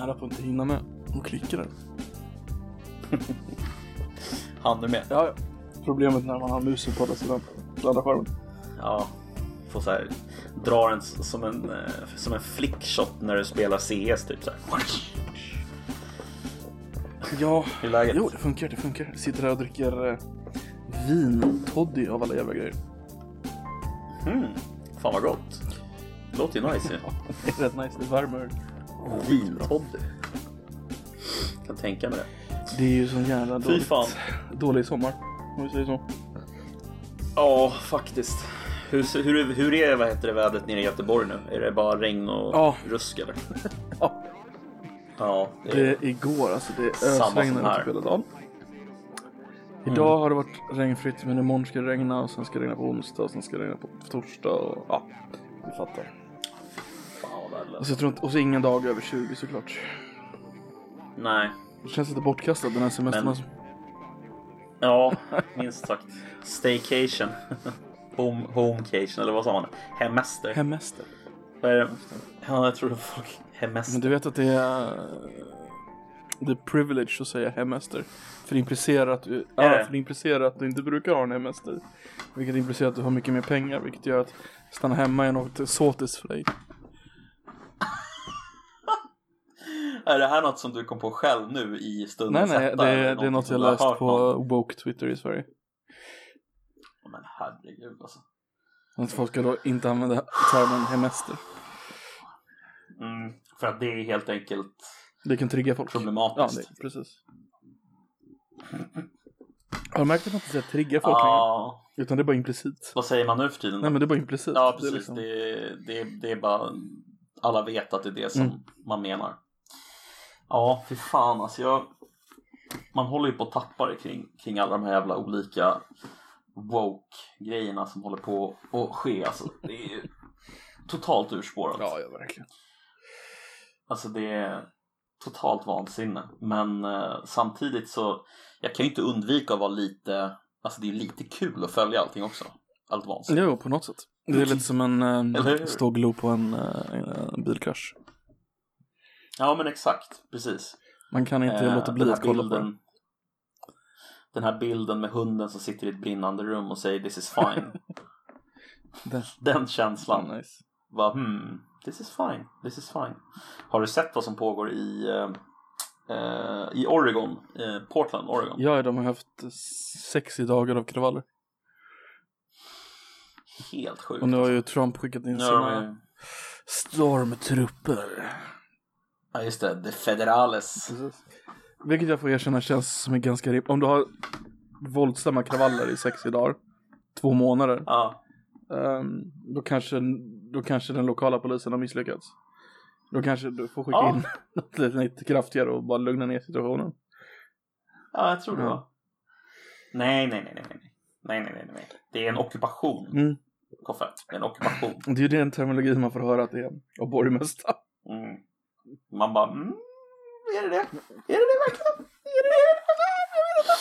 nära på att inte hinna med och klicka där. Han du med? Ja, ja. Problemet när man har musen på andra sidan, skärmen. Ja. Får så här, dra den som en, eh, som en flickshot när du spelar CS typ så här. Ja, Hur läget? jo det funkar, det funkar. Sitter här och dricker eh, vin, toddy av alla jävla grejer. Mm. Fan vad gott. Låter ju nice ju. Det är rätt nice, det värmer. Vintoddy. Kan tänka mig det. Det är ju sån jävla Fy dåligt, fan. dålig sommar, om vi säger så. Ja, faktiskt. Hur, hur, hur är vad heter det, vädret nere i Göteborg nu? Är det bara regn och Ja. rusk eller? Ja. Ja, det är... Det är igår alltså, det Samma som ösregnade här. typ hela dagen. Idag har det varit regnfritt men imorgon ska det regna och sen ska det regna på onsdag och sen ska det regna på torsdag och ja, du fattar. Värdelöst. Alltså, jag tror inte, och så ingen dag över 20 såklart. Nej. Det känns lite bortkastat den här semestern Men- alltså. Ja, minst sagt. Staycation. Home, homecation, eller vad sa man? Hemester. Hemester. Vad är det? Ja, jag tror det var hemester. Men du vet att det är det är privilege att säga hemester. För det implicerar att du, ja, det? för det implicerar att du inte brukar ha en hemester. Vilket implicerar att du har mycket mer pengar, vilket gör att stanna hemma är något exotiskt för dig. Är det här något som du kom på själv nu i Nej stundens nej, hetta, det, är- det är något jag läst på woke Twitter i Sverige. Men herregud alltså. Att folk ska då inte använda termen hemester. Mm, för att det är helt enkelt Det kan trigga folk. Ja, problematiskt. det, precis. Har du märkt att man inte säger trigga folk längre? Ja, Utan det är bara implicit. vad säger man nu för tiden? Nej men det är bara implicit. Ja, Det är precis. liksom- Det, det, det är bara... Alla vet att det är det som Mm. man menar. Ja, fy fan alltså. Jag, man håller ju på att tappa det kring, kring alla de här jävla olika woke-grejerna som håller på att ske. Alltså, det är ju totalt urspårat. Ja, ja verkligen. Alltså det är totalt vansinne. Men eh, samtidigt så, jag kan ju inte undvika att vara lite, alltså det är lite kul att följa allting också. Allt vansinne. Jo, på något sätt. Det är lite som en hur? uh, ståglo på en, uh, en bilkrasch. Ja men exakt, precis. Man kan inte Eh, låta bli att kolla på bilden- den. Den här bilden med hunden som sitter i ett brinnande rum och säger this is fine. Den. Den känslan. Ja, nice. Var, hmm, this is fine, this is fine. Har du sett vad som pågår i, eh, eh, i Oregon, Portland, Oregon? Ja, de har haft 60 dagar av kravaller. Helt sjukt. Och nu har alltså. ju Trump skickat in sina de- stormtrupper. Ja just det, The Federales. Precis. Vilket jag får erkänna känns som en ganska rim. Om du har våldsamma kravaller i 60 dagar, två månader, Ja, ehm, då, kanske, då kanske den lokala polisen har misslyckats. Då kanske du får skicka Ja. in något lite kraftigare och bara lugna ner situationen. ja jag tror det Ja. Nej, nej, nej, nej, nej. Nej, nej, nej, nej. Det är en ockupation, Mm. Koffe. Det är en ockupation. Det är ju den terminologi man får höra att det är av borgmästaren. Mm. Man bara, mm, är det det? Är det det verkligen? Är det det? Jag vet inte.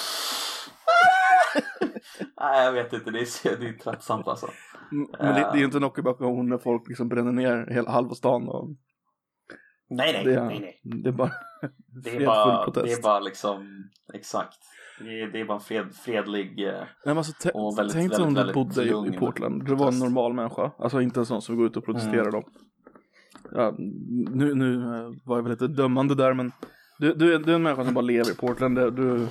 Nej, jag vet inte. Det är, det är tröttsamt alltså. Mm, Men det, det är ju inte en ockupation när folk liksom bränner ner hela halva stan. Och Nej, nej, det, är, nej, nej. det är bara Det är bara, det är bara liksom, exakt. Det är, det är bara en fred, fredlig... eh, Nej, men alltså, Och väldigt, tänk dig om du bodde i, Portland. Du var en normal människa. Alltså inte en sån som går ut och protesterar Mm. då. Ja, nu, nu eh, var jag väl lite dömande där men du, du, är, du är en människa som bara lever i Portland. Du, du,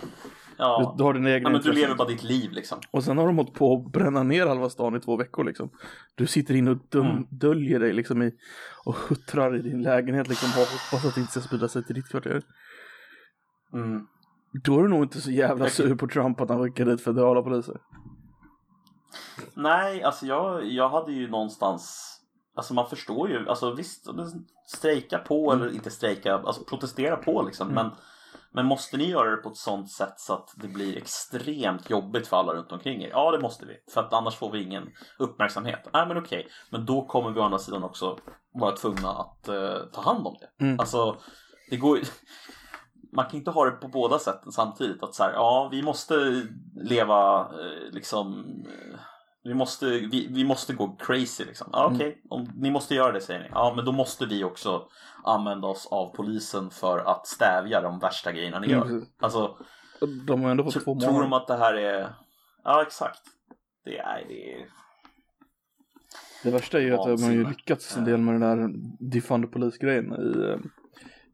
Ja, du har dina egna ja men du lever bara ditt liv liksom. Och sen har de hållit på att bränna ner halva stan i två veckor liksom. Du sitter inne och dum, Mm. döljer dig liksom i, och huttrar i din lägenhet liksom hoppas att det inte ska sprida sig till ditt kvarter. Mm. Då är du nog inte så jävla Jag- sur på Trump att han skickar dit federala poliser. Nej, alltså jag, jag hade ju någonstans Alltså man förstår ju, alltså visst strejka på Mm. eller inte strejka, alltså protestera på liksom men Men måste ni göra det på ett sånt sätt så att det blir extremt jobbigt för alla runt omkring er? Ja det måste vi, för att annars får vi ingen uppmärksamhet. Nej men okej, men då kommer vi å andra sidan också vara tvungna att eh, ta hand om det. Mm. Alltså, det går ju man kan inte ha det på båda sätten samtidigt. Att så här, ja, vi måste leva eh, liksom eh, Vi måste, vi, vi måste gå crazy liksom. Ja, Okej, Mm. om ni måste göra det säger ni. Ja, men då måste vi också använda oss av polisen för att stävja de värsta grejerna ni Mm, gör. Alltså, De har ändå fått två tror månader. de att det här är... Ja, exakt. Det är... Det är... Det värsta är ju att de har ju lyckats en del med den där defund polisgrejen. I eh,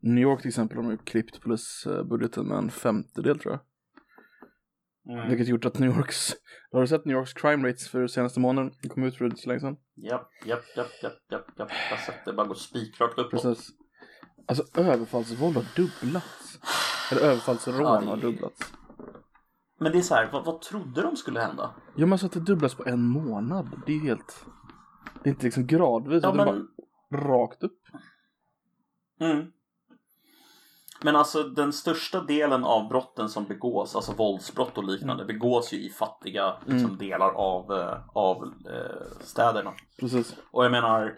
New York till exempel har de ju klippt polisbudgeten med en femtedel tror jag. Mm. Vilket gjort att New Yorks, har du sett New Yorks crime rates för senaste månaden? Det kom ut för inte så länge sedan. Japp, japp, japp, japp, japp, japp. Jag har sett det bara gå spikrakt uppåt. Precis. Alltså överfallsvåld har dubblats. Eller överfallsrån har dubblats. Men det är så här, vad, vad trodde de skulle hända? Ja men alltså att det dubblas på en månad. Det är ju helt... Det är inte liksom gradvis, Ja, utan men... bara rakt upp. Mm. Men alltså den största delen av brotten som begås, alltså våldsbrott och liknande, begås ju i fattiga liksom, delar av, eh, av eh, städerna. Precis. Och jag menar,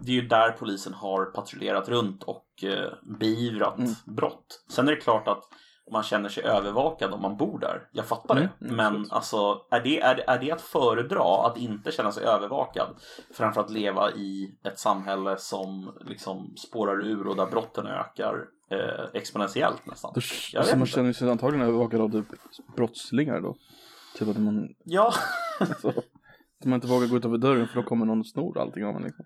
det är ju där polisen har patrullerat runt och eh, beivrat Mm. brott. Sen är det klart att man känner sig övervakad om man bor där. Jag fattar det. Mm, mm, Men absolut. alltså, är det, är, är det att föredra att inte känna sig övervakad framför att leva i ett samhälle som liksom spårar ur och där brotten ökar eh, exponentiellt nästan? Då, Jag vet så man känner sig antagligen övervakad av typ brottslingar då. Typ att man, Ja, alltså, att man inte vågar gå utanför dörren för då kommer någon och snor allting av en liksom.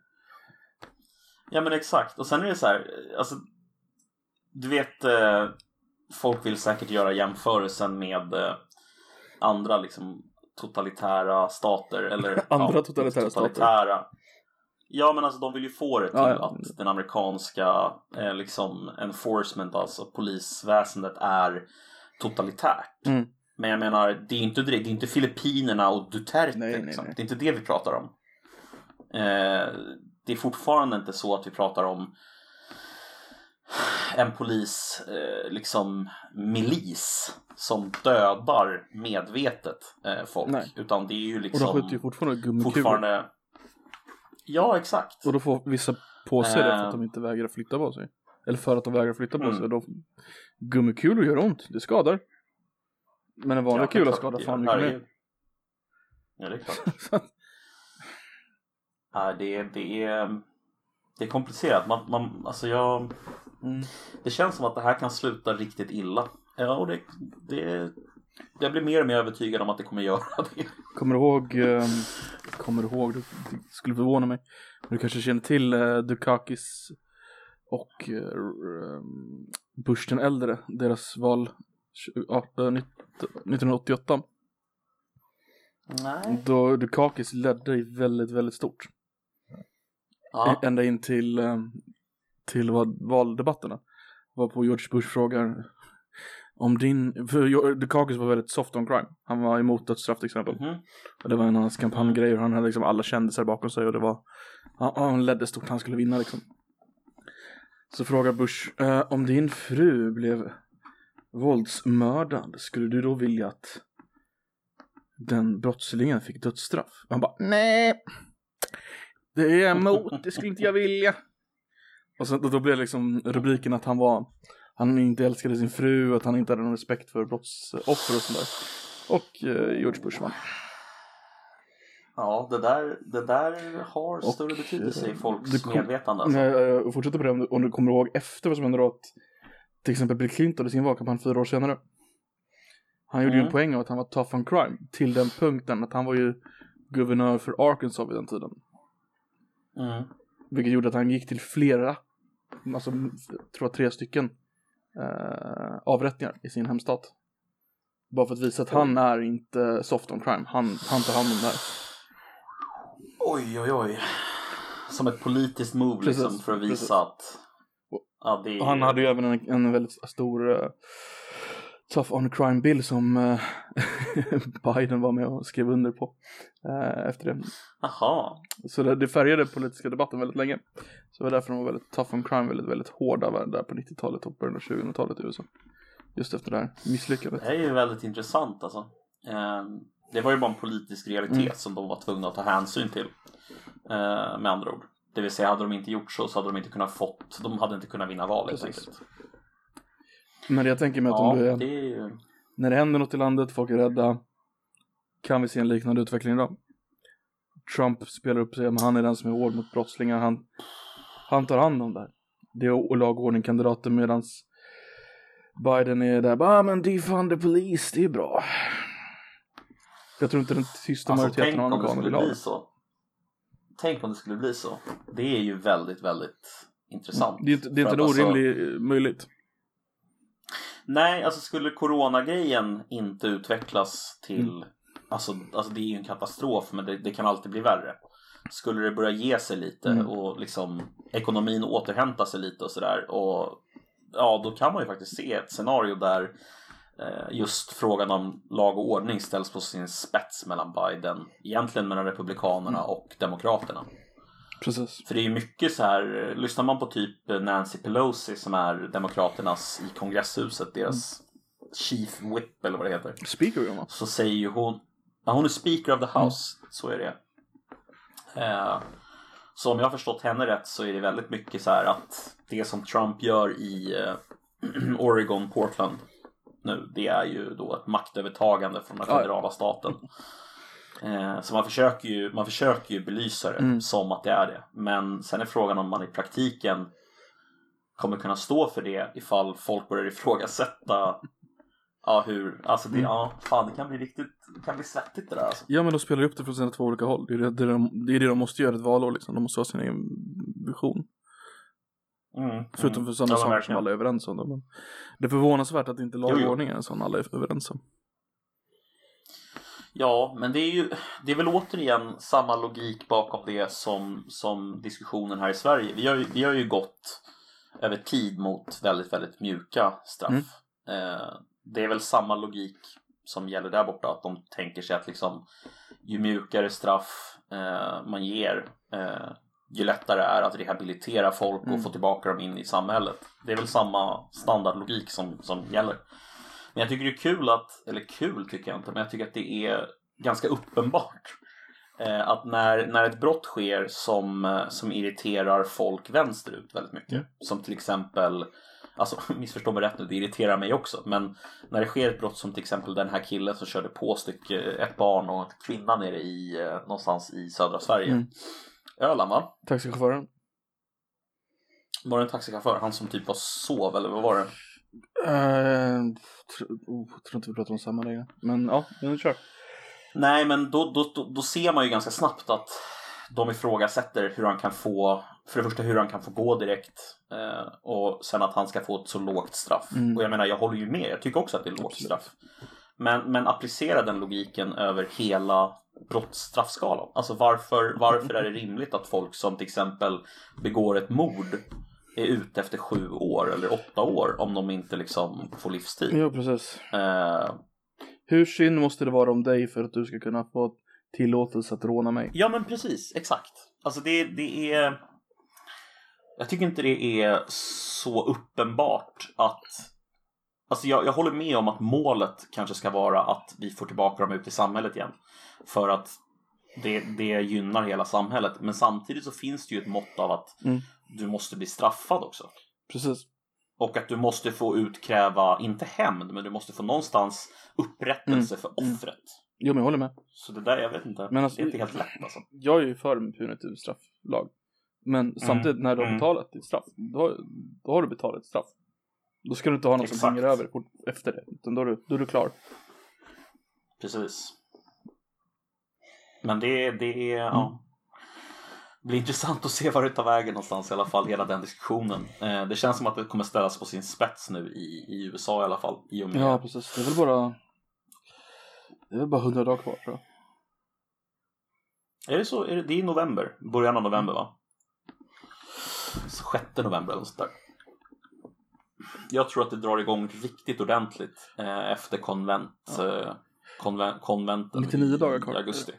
Ja men exakt. Och sen är det så här, alltså, du vet, eh, folk vill säkert göra jämförelsen med eh, andra liksom totalitära stater eller Andra totalitära stater. totalitära. Ja men alltså de vill ju få det till Ja, ja. att den amerikanska eh, liksom enforcement, alltså polisväsendet är totalitärt. Mm. Men jag menar, det är inte, det är inte Filippinerna och Duterte. Nej, nej, liksom. nej. Det är inte det vi pratar om. Eh, det är fortfarande inte så att vi pratar om en polis, eh, liksom milis som dödar medvetet eh, folk. Nej. Utan det är ju Och liksom de skjuter ju fortfarande gummikulor. fortfarande... Ja, exakt. Och då får vissa på sig det för Eh. att de inte vägrar flytta på sig. Eller för att de vägrar flytta på Mm. sig. Då, gummikulor gör ont, det skadar. Men en vanlig Ja, kula skadar fan mycket mer. Ja, det är klart. Ja, det, det, är, det är komplicerat. Man, man, alltså jag, Mm. det känns som att det här kan sluta riktigt illa. Ja, och det, det, jag blir mer och mer övertygad om att det kommer göra det. Kommer du ihåg, eh, kommer du ihåg, det skulle förvåna mig, men du kanske känner till eh, Dukakis och eh, Bush den äldre, deras val tju- ja, eh, nitt- 1988. Nej. Då Dukakis ledde i väldigt, väldigt stort. Ja. Ända in till, eh, till valdebatterna. Var på George Bush frågar om din, för Dukakis var väldigt soft on crime. Han var emot dödsstraff till exempel. Och det var en av hans kampanjgrejer. Han hade liksom alla kändisar bakom sig och det var, ja, han ledde stort, han skulle vinna liksom. Så frågar Bush, eh, om din fru blev våldsmördad, skulle du då vilja att den brottslingen fick dödsstraff? Han bara, nej, det är emot, det skulle inte jag vilja. Och så, då blev liksom rubriken att han var, han inte älskade sin fru, att han inte hade någon respekt för brottsoffer och sådär. Och eh, George Bush vann. Ja, det där, det där har Och, större betydelse i eh, folks kom- medvetande. Alltså. Nej, jag fortsätter på det om du, om du kommer ihåg efter vad som hände då att till exempel Bill Clinton i sin valkampanj fyra år senare. Han gjorde ju en Mm. poäng av att han var tough on crime till den punkten att han var ju guvernör för Arkansas vid den tiden. Mm. Vilket gjorde att han gick till flera, alltså tror jag tre stycken eh, avrättningar i sin hemstat. Bara för att visa att han är inte soft on crime, han, han tar hand om det här. Oj, oj, oj. Som ett politiskt move Precis, liksom för att visa precis. att... Ja, det han hade ju även en, en väldigt stor uh, tough on crime bill som eh, Biden var med och skrev under på eh, efter det. Jaha. Så det, det färgade politiska debatten väldigt länge. Så det var därför de var väldigt tough on crime, väldigt, väldigt hårda där på 90-talet och början av 2000-talet i USA. Just efter det här misslyckandet. Det här är ju väldigt intressant alltså. Ehm, Det var ju bara en politisk realitet Mm. som de var tvungna att ta hänsyn till. eh, Med andra ord. Det vill säga, hade de inte gjort så så hade de inte kunnat fått, de hade inte kunnat vinna valet. Men jag tänker mig att Ja, om du är, det är när det händer något i landet, folk är rädda, kan vi se en liknande utveckling idag? Trump spelar upp sig, men han är den som är hård mot brottslingar. Han, han tar hand om det här. Det är lag och ordning-kandidaten medans Biden är där bara, ah, men defund the police, det är bra. Jag tror inte den tysta Alltså, majoriteten av amerikaner vill ha det. så. Tänk om det skulle bli så. Det är ju väldigt, väldigt intressant. Det är inte, det är inte alltså- orimlig eh, möjligt. Nej, alltså skulle coronagrejen inte utvecklas till... Mm. Alltså, alltså det är ju en katastrof men det, det kan alltid bli värre. Skulle det börja ge sig lite Mm. och liksom ekonomin återhämta sig lite och sådär och ja, då kan man ju faktiskt se ett scenario där eh, just frågan om lag och ordning ställs på sin spets mellan Biden, egentligen mellan Republikanerna Mm. och Demokraterna. Precis. För det är ju mycket så här, lyssnar man på typ Nancy Pelosi som är Demokraternas i kongresshuset, deras chief whip eller vad det heter. Speaker man. Så säger ju hon, ja, hon är speaker of the house, så är det. Eh, så om jag har förstått henne rätt så är det väldigt mycket så här att det som Trump gör i eh, Oregon, Portland nu, det är ju då ett maktövertagande från den federala staten. Eh, så man försöker, ju, man försöker ju belysa det Mm. som att det är det. Men sen är frågan om man i praktiken kommer kunna stå för det ifall folk börjar ifrågasätta Ja hur, alltså det, Mm. ja fan det kan bli riktigt, det kan bli svettigt det där alltså. Ja men de spelar upp det från sina två olika håll. Det är det, det, de, det är det de måste göra ett valår liksom. De måste ha sin egen vision. Mm. Förutom för sådana Ja, saker som alla är överens om. Då. Men det är förvånansvärt att inte lag Jo, och jo. ordning är en sån alla är överens om. Ja, men det är ju det är väl återigen samma logik bakom det som, som diskussionen här i Sverige. Vi har, ju, vi har ju gått över tid mot väldigt, väldigt mjuka straff. Mm. Eh, det är väl samma logik som gäller där borta, att de tänker sig att liksom ju mjukare straff eh, man ger, eh, ju lättare är att rehabilitera folk och Mm. få tillbaka dem in i samhället. Det är väl samma standardlogik som, som gäller. Men jag tycker det är kul att, eller kul tycker jag inte, men jag tycker att det är ganska uppenbart eh, att när, när ett brott sker som, eh, som irriterar folk vänsterut väldigt mycket, Mm. som till exempel Alltså missförstå mig rätt nu, det irriterar mig också. Men när det sker ett brott som till exempel den här killen som körde på stycke, ett barn och en kvinna nere i eh, någonstans i södra Sverige. Mm. Öland va? Taxichauffören. Var det en taxichaufför? Han som typ var sov eller vad var det? Uh, tr oh, tror inte vi pratar om samma längre. Men ja, men kör. Nej, men då, då, då, då ser man ju ganska snabbt att de ifrågasätter hur han kan få, för det första hur han kan få gå direkt eh, och sen att han ska få ett så lågt straff. Mm. Och jag menar, jag håller ju med, jag tycker också att det är lågt Absolut. straff. Men, men applicera den logiken över hela brottsstraffskalan. Alltså varför, varför är det rimligt att folk som till exempel begår ett mord är ute efter sju år eller åtta år om de inte liksom får livstid? Ja, precis. Eh, Hur synd måste det vara om dig för att du ska kunna få tillåtelse att råna mig? Ja men precis, exakt. Alltså det, det är... Jag tycker inte det är så uppenbart att... Alltså jag, jag håller med om att målet kanske ska vara att vi får tillbaka dem ut i samhället igen. För att det, det gynnar hela samhället. Men samtidigt så finns det ju ett mått av att Mm. Du måste bli straffad också. Precis. Och att du måste få utkräva, inte hämnd, men du måste få någonstans upprättelse för Mm. offret. Jo, men jag håller med. Så det där, jag vet inte. Men alltså- det är inte helt lätt alltså. Jag är ju för en punitiv strafflag. Men samtidigt när du har Mm. betalat ditt straff, då, då har du betalat ett straff. Då ska du inte ha någon som Exakt. hänger över efter det, utan då är du, då är du klar. Precis. Men det, det är, ja. Det blir intressant att se var det tar vägen någonstans i alla fall, hela den diskussionen. Eh, det känns som att det kommer ställas på sin spets nu i, i USA i alla fall. I och med, Ja, precis. Det är väl bara Det är väl bara hundra dagar kvar tror jag. Är det så? Är det, det är i november, början av november va? 6 november eller sånt där. Jag tror att det drar igång riktigt ordentligt eh, efter konvent, eh, konven, konventen 99 i, dagar kvar. i augusti.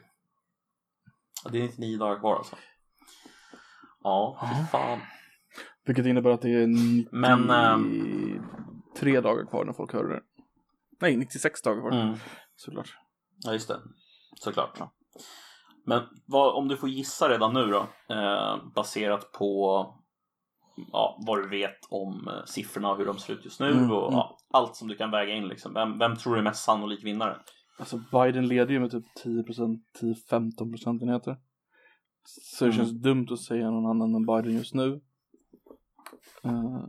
Ja, det är 99 dagar kvar alltså. Ja, fy Ja. fan. Vilket innebär att det är 93 Men, ehm, dagar kvar när folk hör det. Nej, 96 dagar kvar. Mm. Såklart. Ja, just det. Såklart. Men vad, om du får gissa redan nu då, eh, baserat på ja, vad du vet om eh, siffrorna och hur de ser ut just nu Mm, och mm. ja, allt som du kan väga in liksom. Vem, vem tror du är mest sannolik vinnare? Alltså Biden leder ju med typ 10%, 10-15 procentenheter. Så det Mm. känns dumt att säga någon annan än Biden just nu. Eh,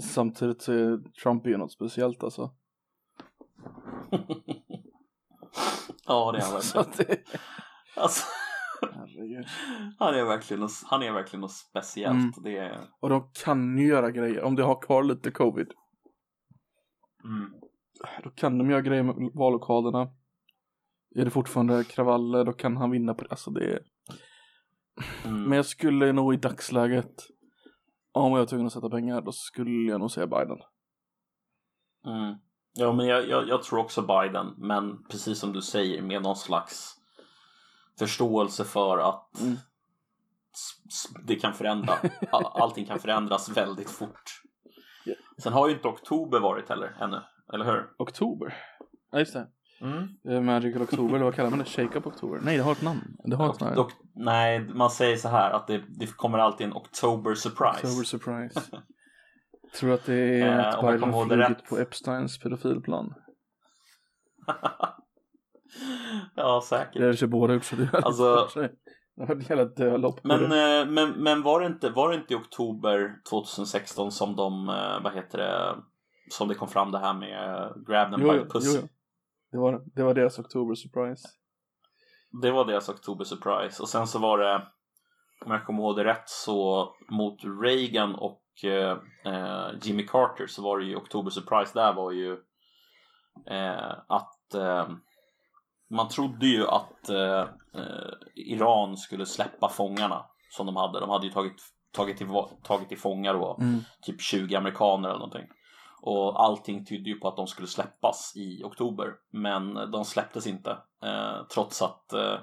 samtidigt så är Trump ju något speciellt alltså. Ja, det är han verkligen. det, Alltså, han, är verkligen något, han är verkligen något speciellt. Mm. Det är... Och de kan ju göra grejer. Om de har kvar lite covid. Mm. Då kan de göra grejer med vallokalerna. Är det fortfarande kravaller då kan han vinna på det. Alltså det är... Mm. Men jag skulle nog i dagsläget. Om jag var tvungen att sätta pengar då skulle jag nog säga Biden. Mm. Ja, men jag, jag, jag tror också Biden, men precis som du säger med någon slags förståelse för att Mm. det kan förändra. All, allting kan förändras väldigt fort. Sen har ju inte oktober varit heller ännu, eller hur? Oktober. Ja just det. Mm. Eh, Magical October eller vad kallar man det? Shake Up Oktober? Nej det har ett namn. Det har ett namn. Och, nej, man säger så här att det, det kommer alltid en October surprise. October surprise. Tror att det är Eh, att jag Biden flugit rätt. på Epsteins pedofilplan. ja, säkert. Det är båda gjort så det Alltså- Det har varit ett jävla dölopp Men, eh, men, men var, det inte, var det inte i oktober 2016 som de, eh, vad heter det, som det kom fram det här med eh, Grab them Jo, by the pussy? jo. Det var, det var deras October surprise. Det var deras oktober surprise. Och sen så var det, om jag kommer ihåg det rätt, så mot Reagan och eh, eh, Jimmy Carter så var det ju oktober surprise där var ju eh, att eh, man trodde ju att eh, eh, Iran skulle släppa fångarna som de hade. De hade ju tagit, tagit, till, tagit till fångar då, Mm. typ 20 amerikaner eller någonting. Och allting tydde ju på att de skulle släppas i oktober. Men de släpptes inte. Eh, trots att eh,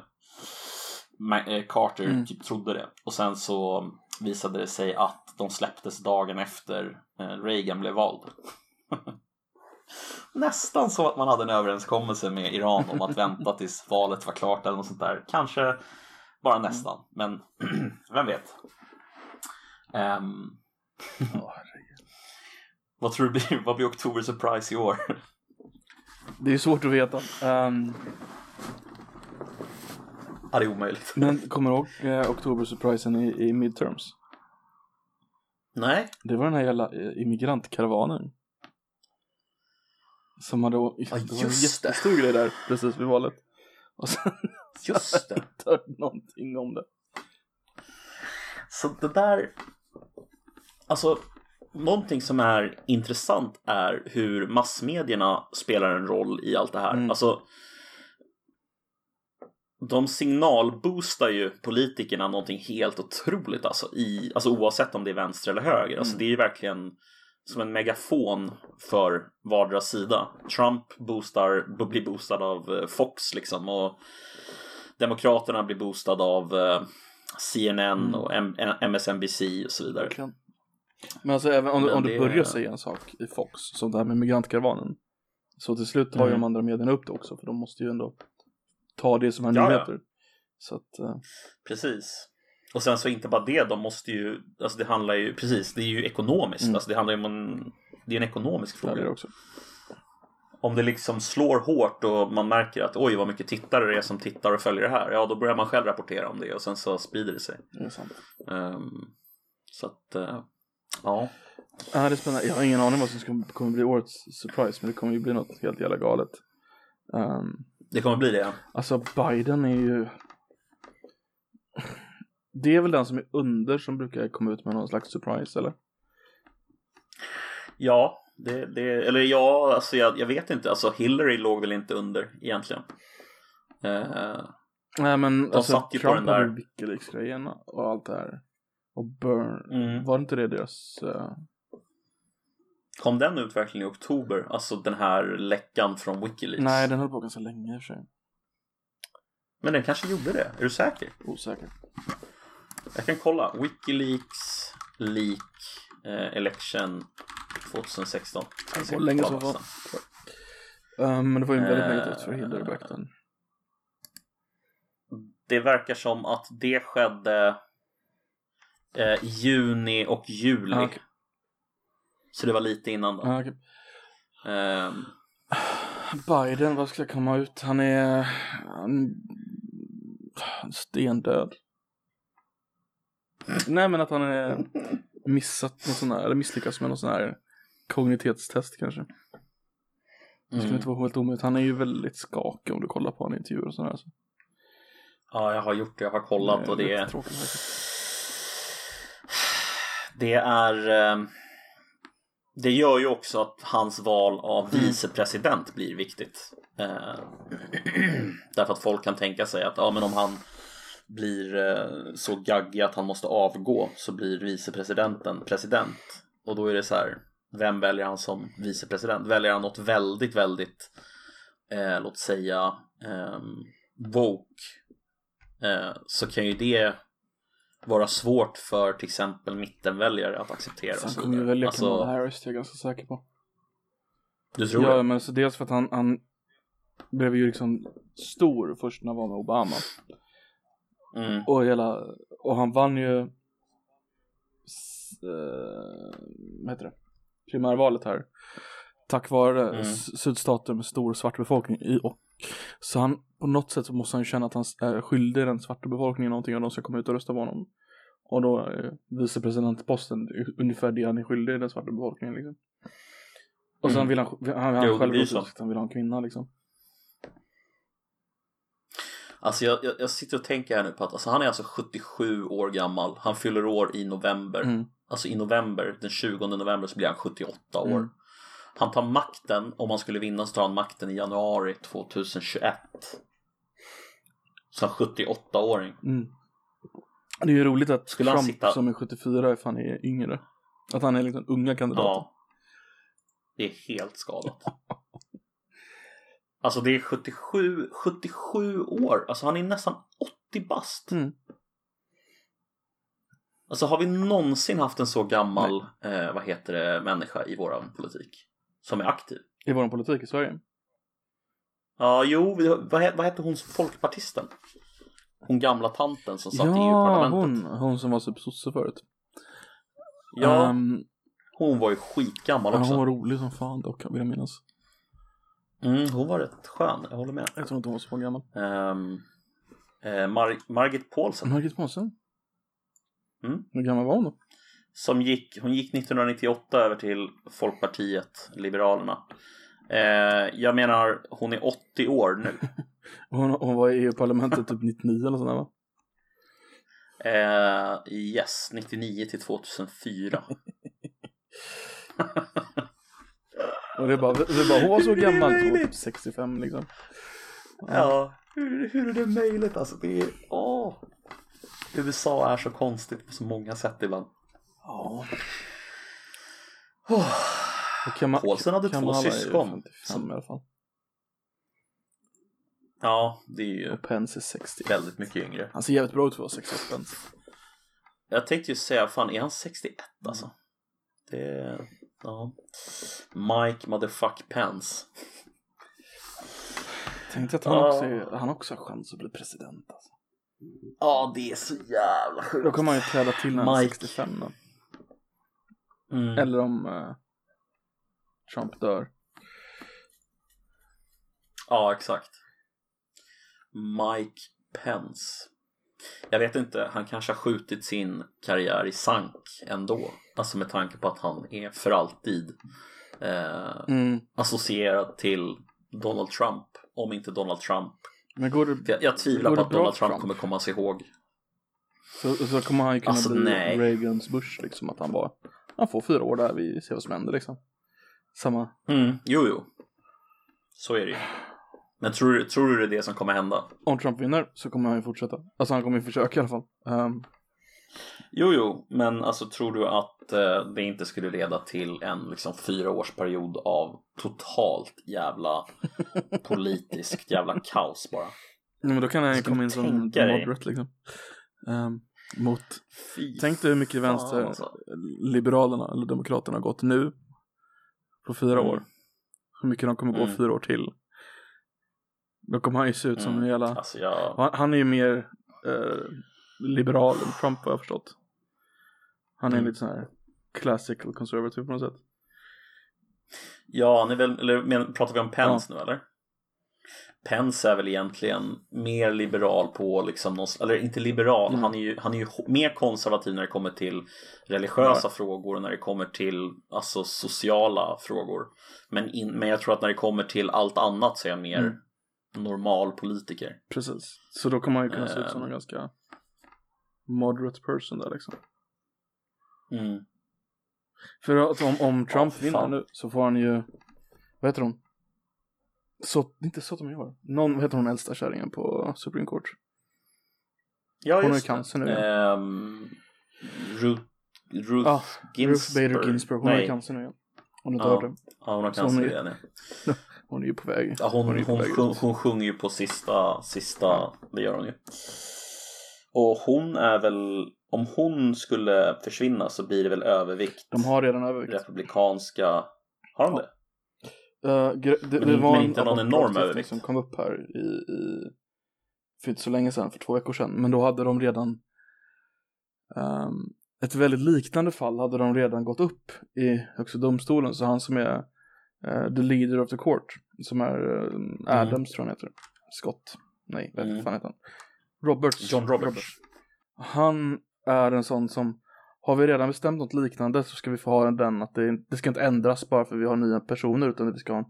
eh, Carter Mm. typ trodde det. Och sen så visade det sig att de släpptes dagen efter eh, Reagan blev vald. Nästan så att man hade en överenskommelse med Iran om att vänta tills valet var klart eller något sånt där. Kanske bara nästan, men vem vet. Ja, vad tror du blir, vad blir Oktober Surprise i år? Det är svårt att veta. Ehm, Ja, det är omöjligt. men kommer du ihåg eh, Oktober surprisen i, i midterms? Nej. Det var den här jävla eh, immigrantkaravanen. Som hade, det var en just det. jättestor grej där precis vid valet. Och sen Just det. inte hört någonting om det. Så det där... Alltså, någonting som är intressant är hur massmedierna spelar en roll i allt det här. Mm. Alltså, de signalboostar ju politikerna någonting helt otroligt alltså, i, alltså oavsett om det är vänster eller höger. Alltså, Mm. det är ju verkligen som en megafon för vardera sida. Trump boostar, blir boostad av eh, Fox liksom och Demokraterna blir boostad av eh, CNN Mm. och MSNBC och så vidare. Verkligen. Men alltså även om, du- Men om du det- börjar säga en sak i Fox, som det här med migrantkaravanen. Så till slut tar ju Mm. de andra medierna upp det också, för de måste ju ändå ta det som är Ja, ja. nyheter. Så att, eh, Precis. Och sen så inte bara det, de måste ju, alltså det handlar ju, precis, det är ju ekonomiskt. Mm. Alltså det handlar ju om en, det är en ekonomisk fråga. det också. Om det liksom slår hårt och man märker att oj vad mycket tittare det är som tittar och följer det här. Ja, då börjar man själv rapportera om det och sen så sprider det sig. Det. Ehm, så att, eh, ja. Ja, det är spännande. Jag har ingen aning vad som ska, kommer bli årets surprise, men det kommer ju bli något helt jävla galet. Um, Det kommer bli det. alltså Biden är ju... Det är väl den som är under som brukar komma ut med någon slags surprise, eller? Ja, det, det, eller ja, alltså jag, jag vet inte. Alltså Hillary låg väl inte under egentligen. Eh, Nej men De alltså satt ju på Trump den där- hade Wikileaks-grejen och allt det här. Och Burn, Mm. var det inte det deras... eh, Kom den ut verkligen i oktober? Alltså den här läckan från Wikileaks? Nej, den höll på ganska länge i och för sig. Men den kanske gjorde det? Är du säker? Osäker. Jag kan kolla. Wikileaks leak eh, election 2016. Jag ska Och länge som var. Um, men det var ju väldigt Eh, negativt för Hillary back then. Det verkar som att det skedde eh, juni och juli. Ah, okej. Så det var lite innan då. Ah, okej. Ehm, Biden, vad ska komma ut? Han är... Han, stendöd. Nej men att han är missat något sån här, eller misslyckats med något sån här kognitetstest kanske. Det skulle Mm. inte vara helt omöjligt. Han är ju väldigt skakig om du kollar på honom i intervjuer och sådär. Så. Ja, jag har gjort det. Jag har kollat och det är... tråkigt. Det är... eh, Det gör ju också att hans val av vicepresident blir viktigt. Eh, Därför att folk kan tänka sig att ja, men om han blir eh, så gaggig att han måste avgå så blir vicepresidenten president. Och då är det så här, vem väljer han som vicepresident? Väljer han något väldigt, väldigt, eh, låt säga, eh, woke eh, så kan ju det vara svårt för till exempel mittenväljare att acceptera. Han så kommer ju vidare. välja alltså, Kamala Harris, det är jag ganska säker på. Du tror Ja, det? men så dels för att han, han blev ju liksom stor först när han var med Obama. Mm. Och hela, och han vann ju vad heter det? Primärvalet här. Tack vare Mm. sydstater med stor svart befolkning i och så han, på något sätt så måste han ju känna att han är skyldig den svarta befolkningen någonting och de ska komma ut och rösta på honom. Och då är vicepresidentposten ungefär det han är skyldig den svarta befolkningen liksom. Och sen Mm. vill han, han, han Jo, själv också att han vill ha en kvinna liksom. Alltså jag, jag, jag sitter och tänker här nu på att alltså, han är alltså 77 år gammal. Han fyller år i november. Mm. Alltså i november, den 20 november så blir han 78 år. Mm. Han tar makten, om han skulle vinna så tar han makten i januari 2021. Så han 78-åring. Mm. Det är ju roligt att Skulle Trump sitta- som är 84 är fan är yngre. Att han är liksom unga kandidater. Ja. Det är helt skadat. Alltså det är 77, 77 år. Alltså han är nästan 80 bast. Mm. Alltså har vi någonsin haft en så gammal, eh, vad heter det, människa i våran politik? Som är aktiv? I vår politik i Sverige. Ja, jo, vad, vad hette hon folkpartisten? Hon gamla tanten som satt i Ja, EU-parlamentet. hon, hon som var typ sosse förut. Ja, Ehm, hon var ju skitgammal också. hon var rolig som fan dock, vill jag minnas. Mm, hon var rätt skön, jag håller med. Jag tror inte hon var så gammal. Um, eh, Mar- Margit Paulsen. Margit Paulsen? Mm. Hur gammal var hon då? Som gick, hon gick 1998 över till Folkpartiet Liberalerna. Eh, jag menar, hon är 80 år nu. Hon, hon var i EU-parlamentet typ 99 eller sådär va? Eh, yes, 99 till 2004. Och det är bara, det är bara hon var så gammal, hon var typ 65 liksom. Ja, hur, hur är det möjligt? Alltså, det är... Åh. USA är så konstigt på så många sätt ibland. Ja. Oh. Och Kama, Paulsen hade två syskon 55 som- i alla fall. Ja, det är ju Och Pence är 60. väldigt mycket yngre. Han ser jävligt bra ut för att vara 61 Pence. Jag tänkte ju säga, fan är han 61 alltså? Det är, ja. Mike motherfuck Pence. Tänkte att han Ja. också, är, han också har chans att bli president alltså. Ja, det är så jävla sjukt. Då kommer han ju träda till när han är Mike. 65 då. Mm. Eller om eh, Trump dör. Ja, exakt. Mike Pence. Jag vet inte, han kanske har skjutit sin karriär i sank ändå. Alltså med tanke på att han är för alltid eh, Mm. associerad till Donald Trump. Om inte Donald Trump. Men går det, Jag, jag tvivlar på att Donald Trump Trump? kommer komma sig ihåg. så, så kommer han ju kunna Alltså, bli nej. Reagans Bush liksom. Att han bara, han får fyra år där, vi ser vad som händer liksom. Samma. Mm, jo, jo. Så är det ju. Men tror, du- tror du det är det som kommer hända? Om Trump vinner så kommer han ju fortsätta. Alltså han kommer ju försöka i alla fall. Ehm, Jo, jo, men alltså tror du att eh, det inte skulle leda till en liksom fyraårsperiod av totalt jävla politiskt jävla kaos bara? men då kan han ju komma in som moderate liksom. Ehm, mot, Fy tänk dig hur mycket vänster alltså. Liberalerna eller Demokraterna har gått nu. På fyra Mm. år. Hur mycket de kommer gå Mm. fyra år till. Då kommer han ju se ut som Mm. en jävla Alltså jag... Han, han är ju mer eh, liberal än Trump vad jag har förstått. Han är Mm. lite sån här classical conservative på något sätt. Ja, ni väl, eller men, pratar vi om Pence nu eller? Pence är väl egentligen mer liberal på liksom, någon, eller inte liberal, Mm. han är ju, han är ju mer konservativ när det kommer till religiösa Ja. frågor och när det kommer till alltså, sociala frågor. Men, in, men jag tror att när det kommer till allt annat så är jag mer Mm. normal politiker. Precis. Så då kan man ju kunna se ut som en ganska moderate person där liksom. Mm. För att om, om Trump Ja, vinner nu så får han ju, vad heter hon? Så, inte Sotomayor. Någon, vad heter hon äldsta kärringen på Supreme Court? Ja, Hon har ju cancer nu, det. Ehm, Ruth, Ruth Ja, Ginsburg. Ruth Bader Ginsburg, hon har ju Nej. cancer nu igen. Hon har inte Ja. det. Ja, hon har Så hon cancer är- igen. ja. Hon är ju på väg. Ja, hon, är hon, på väg sjung, hon sjunger ju på sista, sista, det gör hon ju. Och hon är väl, om hon skulle försvinna så blir det väl övervikt. De har redan övervikt. Republikanska, har de det? Uh, det, det Men- var men en inte någon enorm övervikt. som kom upp här i, i för inte så länge sedan, för två veckor sedan. Men då hade de redan ehm, ett väldigt liknande fall hade de redan gått upp i högsta domstolen. Så han som är eh, the leader of the court, som är uh, Adams tror jag han heter. Scott. Nej, vad Mm. fan heter han? Roberts. John Roberts. Han är en sån som har vi redan bestämt något liknande så ska vi få ha den att det, det ska inte ändras bara för vi har nya personer utan vi ska ha en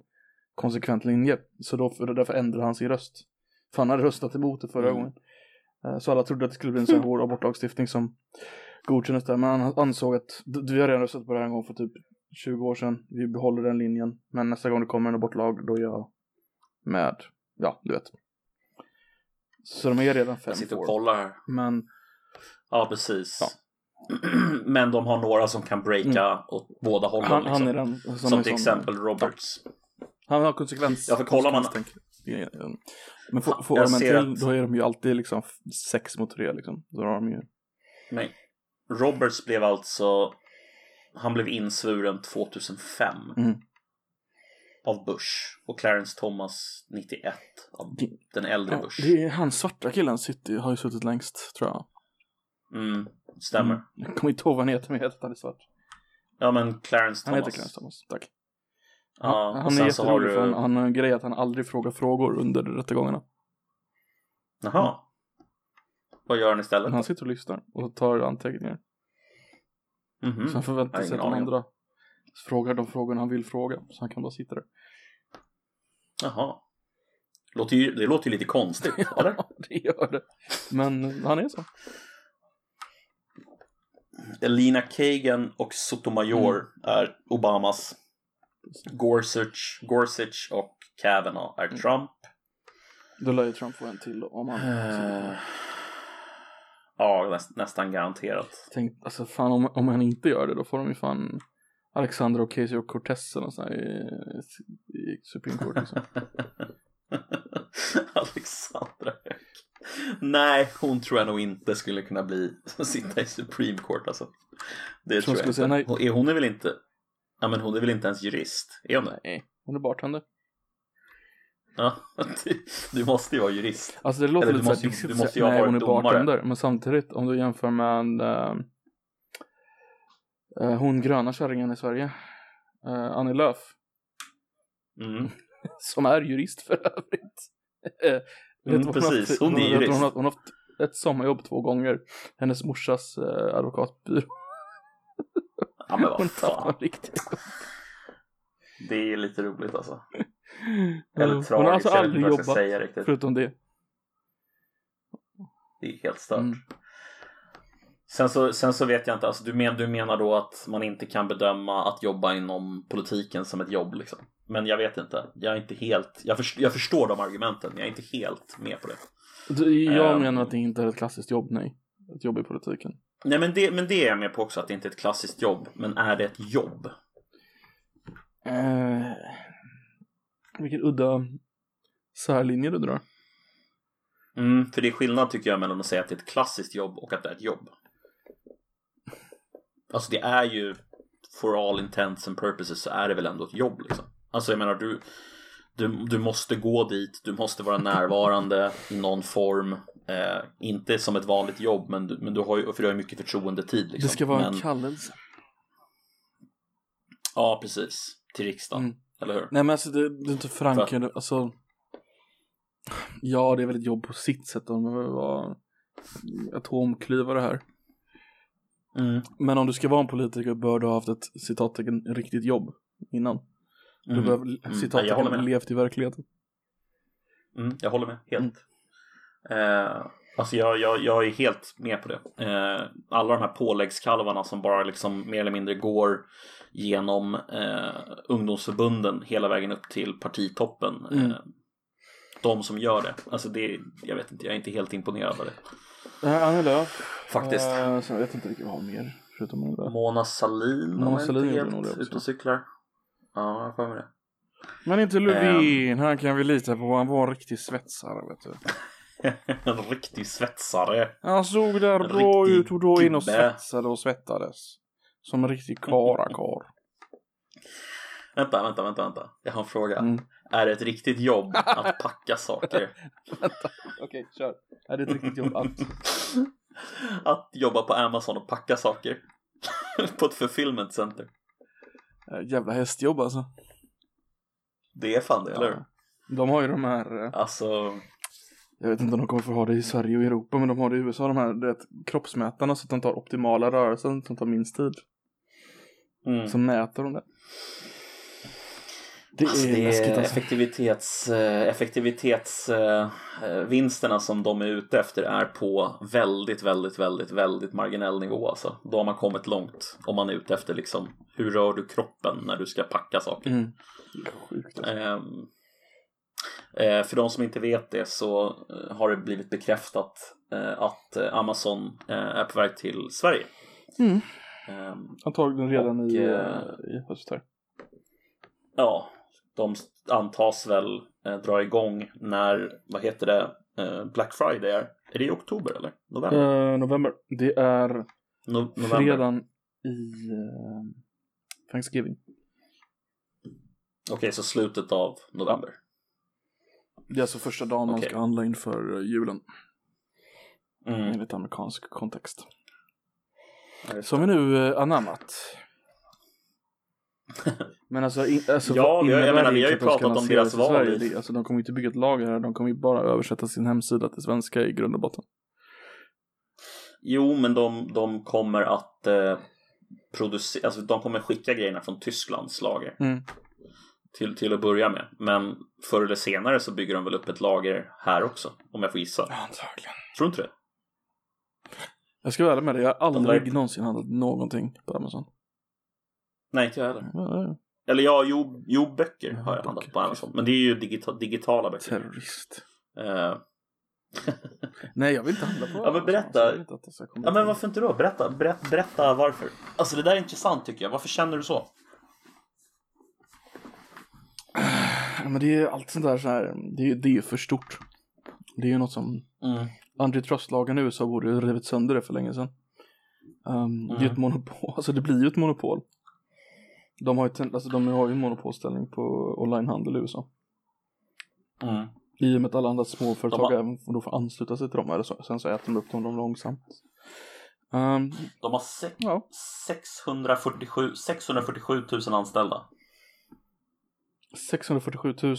konsekvent linje. Så då, för, därför ändrar han sin röst. För han hade röstat emot det förra Mm. gången. Eh, Så alla trodde att det skulle bli en sån här hård abortlagstiftning som godkändes där. Men han ansåg att vi har redan röstat på det här en gång för typ 20 år sedan. Vi behåller den linjen. Men nästa gång det kommer en abortlag då är jag med. Ja, du vet. Så de är redan fem Jag sitter och år. kollar. Men Ja, precis. Ja. Men de har några som kan breaka åt båda hållen. han, liksom. han är den som, som är till sån- exempel Roberts. Han har konsekvens. Ja, för kollar man-. Men får, får de en till, att- då är de ju alltid liksom sex mot tre liksom. Då har de ju... Men Roberts blev alltså han blev insvuren 2005 Mm. av Bush och Clarence Thomas 91 av den äldre Ja, Bush. det är han svarta killen sitter, har ju suttit längst tror jag. Mm, stämmer. Mm. Jag kommer inte ihåg vad han heter men jag vet att han svart. Ja men Clarence Han Thomas. heter Clarence Thomas, tack. Ja, han han är sen så har jätterolig du... för han, han har en grej att han aldrig frågar frågor under rättegångarna. Jaha. Vad gör han istället? Han sitter och lyssnar och tar anteckningar. Mhm. Så han förväntar sig att de andra frågar de frågorna han vill fråga. Så han kan bara sitta där. Jaha. Låter ju, det låter ju lite konstigt, eller? Ja, det gör det. Men han är så. Lina Kagan och Sotomayor Mm. är Obamas. Gorsuch, Gorsuch och Kavanaugh Mm. är Trump. Då lär ju Trump få en till om han... Eh, ja, näst, nästan garanterat. Tänk, alltså fan om, om han inte gör det då får de ju fan Alexandra Ocasio Cortez eller sånt här i, i Supreme Court liksom. Alexandra Höök. Nej, hon tror jag nog inte skulle kunna bli sitta i Supreme Court alltså. Det tror jag inte. säga Hon, är, hon är väl inte Ja men hon är väl inte ens jurist? Är hon det? Nej, hon är bartender. Ja, du, du måste ju vara jurist. Alltså det låter Eller lite såhär du att säga, nej hon är domare." bartender. Men samtidigt om du jämför med äh, äh, hon gröna kärringen i Sverige. Äh, Annie Lööf. Mm. Som är jurist för övrigt. Eh, du Mm, hon precis. haft- Hon är jurist. Hon har, hon har haft ett sommarjobb två gånger. Hennes morsas äh, advokatbyrå. Ja men Hon vad fan. riktigt. Det är lite roligt alltså. Eller hon tragiskt, har alltså aldrig jobbat förutom det. Det är helt stört. Mm. Sen, så, sen så vet jag inte, alltså, du, men, du menar då att man inte kan bedöma att jobba inom politiken som ett jobb liksom? Men jag vet inte, jag är inte helt, jag, först, jag förstår de argumenten, men jag är inte helt med på det. Jag Ehm. menar att det inte är ett klassiskt jobb, nej. Ett jobb i politiken. Nej men det, men det är jag med på också, att det inte är ett klassiskt jobb, men är det ett jobb? Eh, vilken udda särlinje du drar. Mm, för det är skillnad tycker jag mellan att säga att det är ett klassiskt jobb och att det är ett jobb. Alltså det är ju, for all intents and purposes så är det väl ändå ett jobb liksom. Alltså jag menar du, du, du måste gå dit, du måste vara närvarande i någon form. Eh, inte som ett vanligt jobb men du, men du har ju, för du har ju mycket förtroendetid liksom. Det ska vara men, en kallelse. Ja precis, till riksdagen. Mm. Eller hur? Nej men alltså det, det är inte förankrat, alltså. Ja, det är väl ett jobb på sitt sätt om det vara atomklyvare här. Mm. Men om du ska vara en politiker bör du ha haft ett citattecken riktigt jobb innan. Du Mm. behöver Mm. Citattecken med. levt i verkligheten. Mm, jag håller med helt. Eh, alltså jag, jag, jag är helt med på det. Eh, alla de här påläggskalvarna som bara liksom mer eller mindre går genom eh, ungdomsförbunden hela vägen upp till partitoppen. Mm. Eh, de som gör det. Alltså det, jag vet inte, jag är inte helt imponerad av det. Annie Lööf. Faktiskt. Uh, sen vet jag inte riktigt vad har mer förutom Lööf. Mona Sahlin Mona inte gjorde nog det också. ute och cyklar. Ja, jag får med det. Men inte Löfven, han kan vi lita på. Han var en riktig svetsare vet du. en riktig svetsare. Han såg där En bra ut och då in och svetsade och svettades. Som en riktig karakar. Vänta, vänta, vänta, vänta. Jag har en fråga. Mm. Är det ett riktigt jobb att packa saker? Okej, kör. Är det ett riktigt jobb att... Att jobba på Amazon och packa saker? på ett fulfillment center. Äh, jävla hästjobb alltså. Det är fan det, eller hur? De har ju de här, eh, Alltså, jag vet inte om de kommer få ha det i Sverige och Europa, men de har det i USA, de här vet, kroppsmätarna så att de tar optimala rörelsen som tar minst tid. mm. Så mäter de det. Det Alltså, är det läskigt är alltså. effektivitets, eh, effektivitetsvinsterna som de är ute efter är på väldigt, väldigt, väldigt, väldigt marginell nivå. Alltså. Då har man kommit långt om man är ute efter liksom, hur rör du kroppen när du ska packa saker. Mm. Sjukt alltså. Ehm, eh, för de som inte vet det så eh, har det blivit bekräftat eh, att eh, Amazon eh, är på väg till Sverige. Mm. Ehm, Antagligen redan och, i, eh, eh, i höst här. ja, de antas väl eh, dra igång när, vad heter det, eh, Black Friday är. Är det i oktober eller? November? Eh, november. Det är No- november. fredagen i eh, Thanksgiving. Okej, så slutet av november. Det är alltså första dagen man Okej. ska handla inför julen. Mm. Enligt amerikansk kontext. Som vi nu anammat. Men alltså, in, alltså Ja, vad jag menar, vi har ju pratat om deras val Det- Alltså de kommer ju inte bygga ett lager här, de kommer ju bara översätta sin hemsida till svenska i grund och botten. Jo, men de, de kommer att eh, producera, alltså de kommer skicka grejerna från Tysklands lager. Mm. Till, till att börja med. Men förr eller senare så bygger de väl upp ett lager här också, om jag får gissa. Antagligen. Tror du inte det? Jag ska vara ärlig med dig, jag har De aldrig där- någonsin handlat någonting på Amazon. Nej, inte jag heller. Ja. Eller ja, jo, jo böcker Ja, har jag handlat på Amazon. Men det är ju digita- digitala böcker. Terrorist. Eh, Nej, jag vill inte handla på Ja, men berätta. ja, men varför inte då? Berätta, berätta, berätta varför. Alltså det där är intressant tycker jag. Varför känner du så? Men det är allt sånt där så här, det är, det är ju för stort. Det är ju något som Mm. antitrustlagen i USA borde ju rivit sönder det för länge sedan. Um, Det är ju ett monopol, alltså det blir ju ett monopol. De har ju, alltså de har ju en monopolställning på onlinehandel i USA. Mm. I och med att alla andra småföretag har- även då får ansluta sig till dem. Eller så, sen så äter de upp dem långsamt. Um, De har se- ja, 647, 647 000 anställda. 647 000.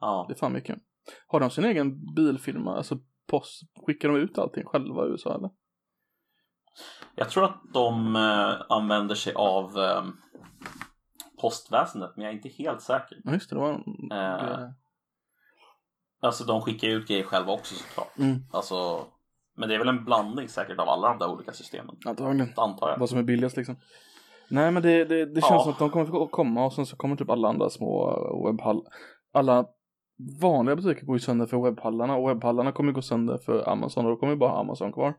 Ja. Det är fan mycket. Har de sin egen bilfirma? Alltså post, skickar de ut allting själva i USA eller? Jag tror att de eh, använder sig av eh, postväsendet, men jag är inte helt säker. Ja just det, det var en Eh. Alltså de skickar ut grejer själva också såklart. Mm, Alltså, men det är väl en blandning säkert av alla de där olika systemen. antagligen. Antar jag. Vad som är billigast liksom. Nej men det, det, det känns Ja. som att de kommer få komma och sen så kommer typ alla andra små webbhallar. Alla vanliga butiker går ju sönder för webbhallarna och webbhallarna kommer gå sönder för Amazon och då kommer ju bara Amazon kvar.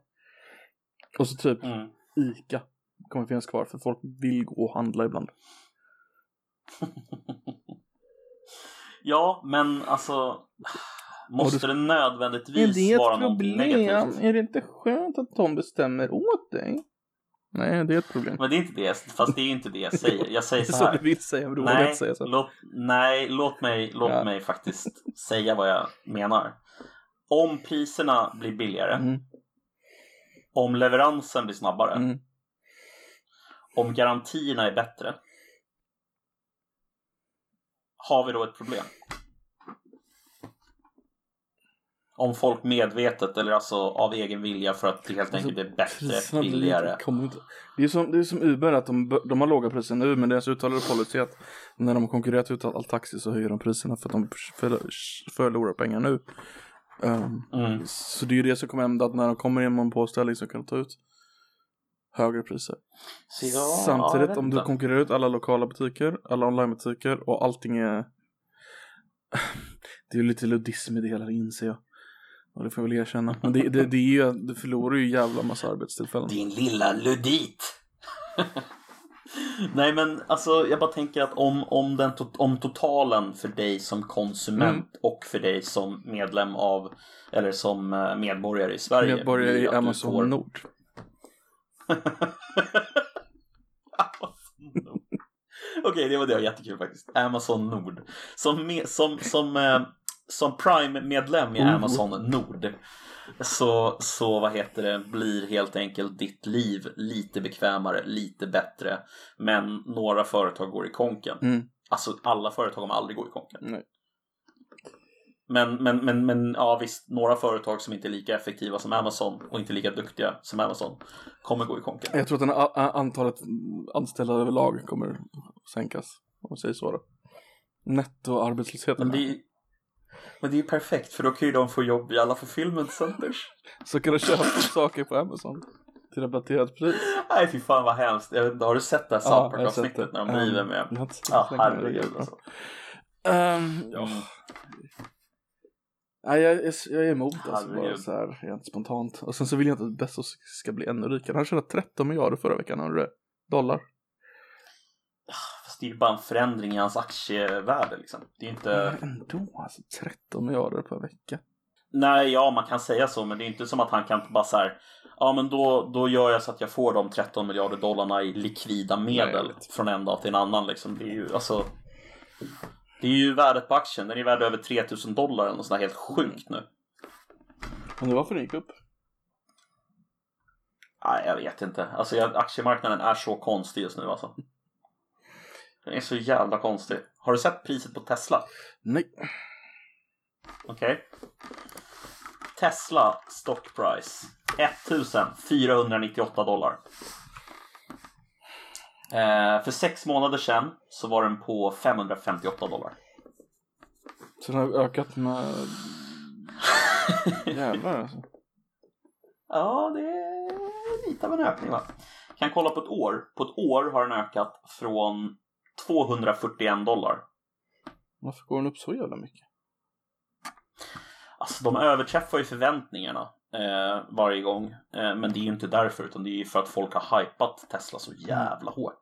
Och så typ Mm. Ica kommer finnas kvar för folk vill gå och handla ibland. Ja, men alltså Måste det nödvändigtvis det vara problem? negativt? Är det inte skönt att de bestämmer åt dig? Nej, det är ett problem. Men det är inte det, fast det är inte det jag säger. Jag säger Det är så så här. du vill säga, men du Nej, säga så. låt, nej, låt mig, låt Ja. mig faktiskt säga vad jag menar. Om priserna blir billigare, Mm, om leveransen blir snabbare, mm. om garantierna är bättre. Har vi då ett problem? Om folk medvetet eller alltså av egen vilja för att det helt enkelt är bättre, blir billigare. Det är som, det är som Uber att de, de har låga priser nu men deras uttalade policy är att när de har konkurrerat ut all, taxi så höjer de priserna för att de för- förlorar pengar nu. Ehm, Mm. Så det är ju det som kommer hända att när de kommer in på en påställning så kan de ta ut högre priser. Ja, Samtidigt om du konkurrerar ut alla lokala butiker, alla onlinebutiker och allting är Det är ju lite luddism i det hela, det inser jag. Och det får jag väl erkänna. Men det, det, det är ju, du förlorar ju jävla massa arbetstillfällen. Din lilla ludit. Nej men alltså jag bara tänker att om, om, den to- om totalen för dig som konsument Mm. och för dig som medlem av eller som eh, medborgare i Sverige. Medborgare i Amazon får- Nord. Amazon Nord. Okej, det var det jättekul faktiskt. Amazon Nord. Som, som, som, eh, som Prime-medlem i Oh. Amazon Nord så, så vad heter det, blir helt enkelt ditt liv lite bekvämare, lite bättre. Men några företag går i konken. Mm. Alltså alla företag kommer aldrig gå i konken. Nej. Men, men, men, men ja visst, några företag som inte är lika effektiva som Amazon och inte lika duktiga som Amazon kommer gå i konken. Jag tror att den, a, a, antalet anställda överlag kommer sänkas. Om man säger så då. Nettoarbetslösheten. Men det, men det är ju perfekt för då kan ju de få jobb i alla fulfillment centers. Så kan du köpa saker på Amazon. Till rabatterat pris. Nej fy fan vad hemskt. Jag vet inte, har du sett det här Ja, Park-avsnittet det. när de driver Um, med? jag har inte sett Ja, är herregud alltså. Ja. Nej, jag, är- jag är emot alltså bara så här rent spontant. Och sen så vill jag inte att Bezos ska bli ännu rikare. Han tjänade 13 miljarder förra veckan, har du det? Dollar. Det är ju bara en förändring i hans aktievärde liksom. Det är inte... Men ändå, alltså 13 miljarder per vecka. Nej, ja man kan säga så men det är inte som att han kan bara så här. Ja men då, då gör jag så att jag får de 13 miljarder dollarna i likvida Nej, medel vet. från en dag till en annan liksom. Det är ju alltså Det är ju värdet på aktien, den är värd över 3000 dollar eller något sånt där helt sjukt nu. Det varför den gick upp? Nej, jag vet inte. Alltså aktiemarknaden är så konstig just nu alltså. Den är så jävla konstig. Har du sett priset på Tesla? Nej. Okej. Tesla stock price 1498 dollar. Eh, för sex månader sedan så var den på 558 dollar. Så den har ökat med... Jävlar alltså. Ja, det är lite av en ökning va? Kan kolla på ett år. På ett år har den ökat från 241 dollar. Varför går den upp så jävla mycket? Alltså de överträffar ju förväntningarna eh, varje gång. Eh, men det är ju inte därför utan det är ju för att folk har hypat Tesla så jävla hårt.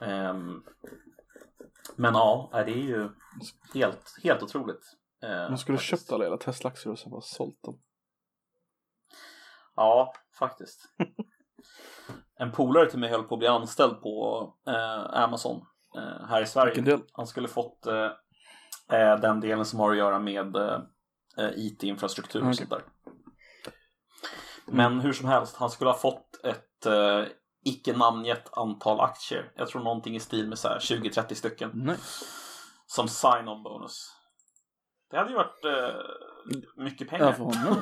Ehm, men ja, det är ju helt, helt otroligt. eh, Man skulle faktiskt. köpt alla jävla Tesla-aktier och sen bara sålt dem. Ja, faktiskt. En polare till mig höll på att bli anställd på eh, Amazon eh, här i Sverige. Han skulle fått eh, eh, den delen som har att göra med eh, eh, IT-infrastruktur och Okej. sånt där. Men hur som helst, han skulle ha fått ett icke namngett antal aktier. Jag tror någonting i stil med så här 20-30 stycken. Nej. Som sign-on bonus. Det hade ju varit mycket pengar. Ja, för honom.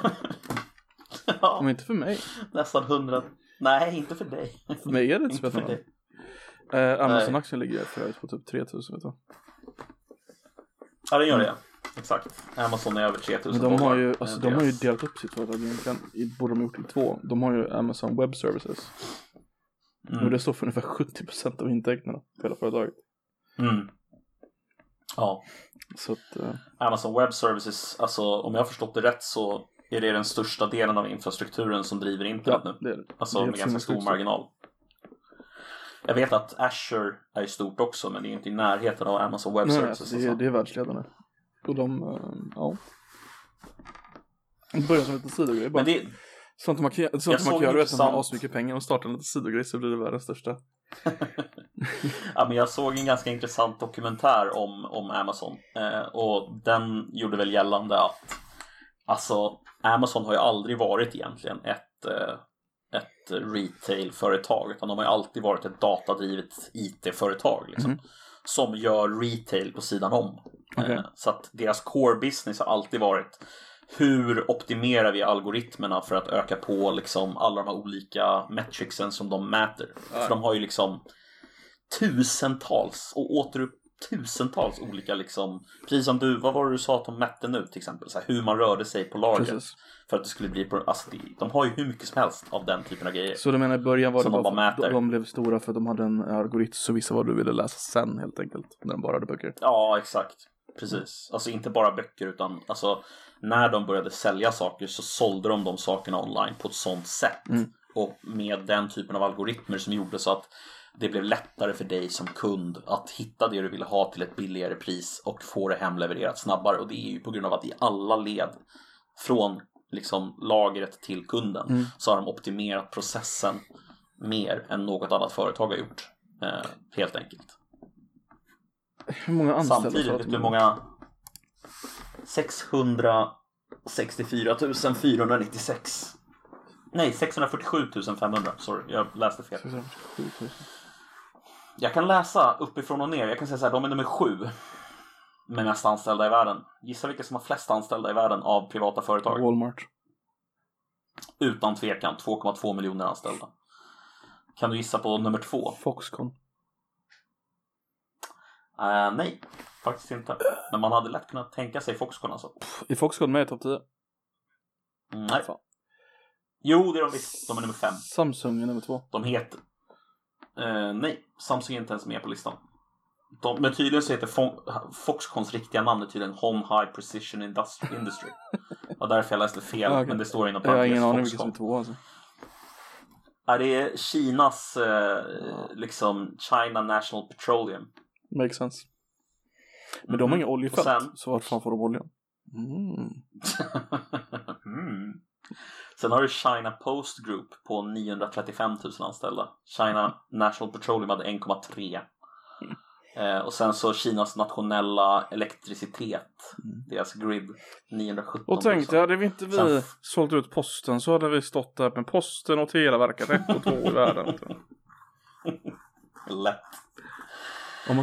ja, Men inte för mig. nästan 100. Nej, inte för dig. För mig är det inte spännande. Eh, Amazon-aktien ligger för övrigt på typ 3000 vet du. Ja, det gör det. Exakt. Amazon är över 3000 Men de har ju, alltså, Eh, de har ju delat upp sitt företag egentligen. Borde de gjort i två. De har ju Amazon Web Services. Mm. Och det står för ungefär 70% av intäkterna på hela företaget. Mm. Ja, Så att, eh, Amazon Web Services, alltså om jag har förstått det rätt så är det den största delen av infrastrukturen som driver internet ja, nu. det är det. Alltså det är med ganska stor marginal. Jag vet att Azure är stort också men det är inte i närheten av Amazon Web Nej, Services. alltså, det, är, alltså. det är världsledande. Och de, eh, ja. Det börjar som en liten sidogrej bara. Men det, Sånt man kan, sånt Jag man kan göra, vet du, man har intressant- asmycket pengar och startar en liten sidogrej så blir det världens största. Ja, men jag såg en ganska intressant dokumentär om, om Amazon eh, och den gjorde väl gällande att alltså Amazon har ju aldrig varit egentligen ett, eh, ett retailföretag utan de har ju alltid varit ett datadrivet IT-företag liksom, Mhm. som gör retail på sidan om. Okej. Eh, så att deras core business har alltid varit hur optimerar vi algoritmerna för att öka på liksom alla de här olika metricsen som de mäter? För de har ju liksom tusentals och åter tusentals olika liksom, precis som du, vad var det du sa att de mätte nu till exempel? Så här, hur man rörde sig på lagret. Precis. För att det skulle bli på, alltså de har ju hur mycket som helst av den typen av grejer. Så du menar i början var Som det de bara bara att mäter. de blev stora för att de hade en algoritm så vissa vad du ville läsa sen helt enkelt. När de bara hade böcker. Ja, exakt. Precis. Alltså inte bara böcker utan alltså när de började sälja saker så sålde de de sakerna online på ett sånt sätt. Mm. Och med den typen av algoritmer som gjorde så att det blev lättare för dig som kund att hitta det du ville ha till ett billigare pris och få det hemlevererat snabbare. Och det är ju på grund av att i alla led från liksom lagret till kunden Mm. så har de optimerat processen mer än något annat företag har gjort. Eh, helt enkelt. Hur många anställda Samtidigt, sa vet du hur många? 664 496. Nej, 647 500. Sorry, jag läste fel. 647 000. Jag kan läsa uppifrån och ner. Jag kan säga så här, de är nummer sju med mest anställda i världen. Gissa vilka som har flest anställda i världen av privata företag? Walmart. Utan tvekan, 2,2 miljoner anställda. Kan du gissa på nummer två? Foxconn. Eh, nej, faktiskt inte. Men man hade lätt kunnat tänka sig Foxconn alltså. Är Foxconn med i topp 10? Mm, nej. Fan. Jo, det är de visst. De är nummer fem. Samsung är nummer två. De heter... Eh, nej, Samsung är inte ens med på listan. De, men tydligen så heter Fo- Foxcons riktiga namn är tydligen Home High Precision Industri- Industry. Och därför jag läste fel, okej. men det står inom Jag har parentes ingen aning vilken som är två alltså. Ja, det är Kinas eh, liksom China National Petroleum. Makes sense. Men de har Mhm. inga oljefält. Sen- Så vart fan får de oljan? Mm. mm. Sen har du China Post Group på 935 000 anställda. China National Petroleum hade 1,3. Eh, och sen så Kinas nationella elektricitet, deras grid, 917 000. Och tänk dig, hade vi inte vi Sen- sålt ut posten så hade vi stått där med posten och Televerket ett och två i världen. Lätt.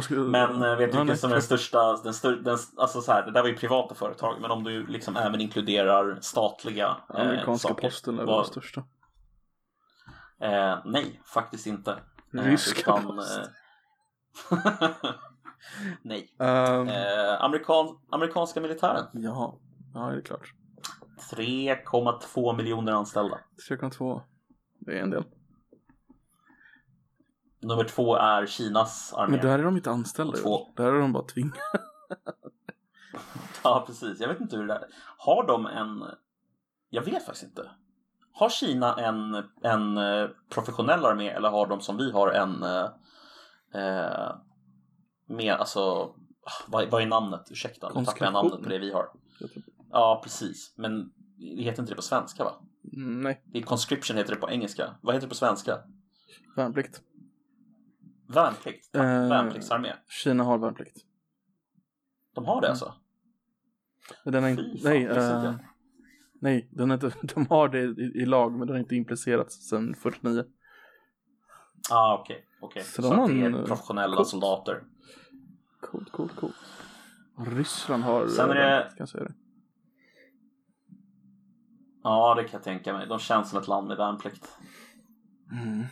Skulle... Men eh, vet du vilken som är den största, den stör, den, alltså så här, det där var ju privata företag, men om du liksom även inkluderar statliga eh, Amerikanska saker. posten är Vad- den största. Eh, nej, faktiskt inte. Eh, Ryska utan, posten. eh, nej. Um, Eh, amerikan, amerikanska militären. Jaha, ja det är klart. 3,2 miljoner anställda. 3,2. Det är en del. Nummer två är Kinas armé. Men där är de inte anställda. Två. Där är de bara tvingade. Ja, precis. Jag vet inte hur det är. Har de en... Jag vet faktiskt inte. Har Kina en, en eh, professionell armé eller har de som vi har en... Eh, eh, med, alltså... ah, Vad, vad är namnet? Ursäkta, nu tappar jag namnet på det vi har. Ja, precis. Men det heter inte det på svenska va? Mm, nej, conscription heter det på engelska. Vad heter det på svenska? värnplikt. Värnplikt. Eh, Värnpliktsarmé. Kina har värnplikt. De har det alltså? Men den är Fy fan, Nej, jag. nej den är inte, de har det i, i lag men den har inte implicerats sedan 49. Ah, okej. okej. Så Så, de det är eh, professionella coolt. soldater. Coolt, coolt, coolt. Ryssland har Sen är det- kan jag säga det. Ja, det kan jag tänka mig. De känns som ett land med värnplikt. Mm.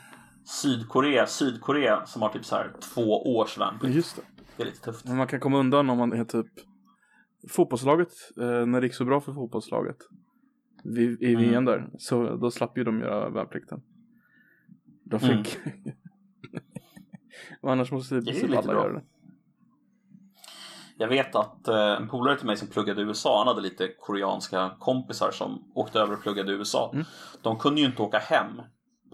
Sydkorea, Sydkorea som har typ så här två års värnplikt. Just det. Det är lite tufft. Men man kan komma undan om man är typ fotbollslaget, eh, när det gick så bra för fotbollslaget i Mm. VM där, så då slapp ju de göra värnplikten. De Mm. fick... Och annars måste Det typ lite alla bra. göra det. Jag vet att eh, en polare till mig som pluggade i USA, han hade lite koreanska kompisar som åkte över och pluggade i USA. Mm. De kunde ju inte åka hem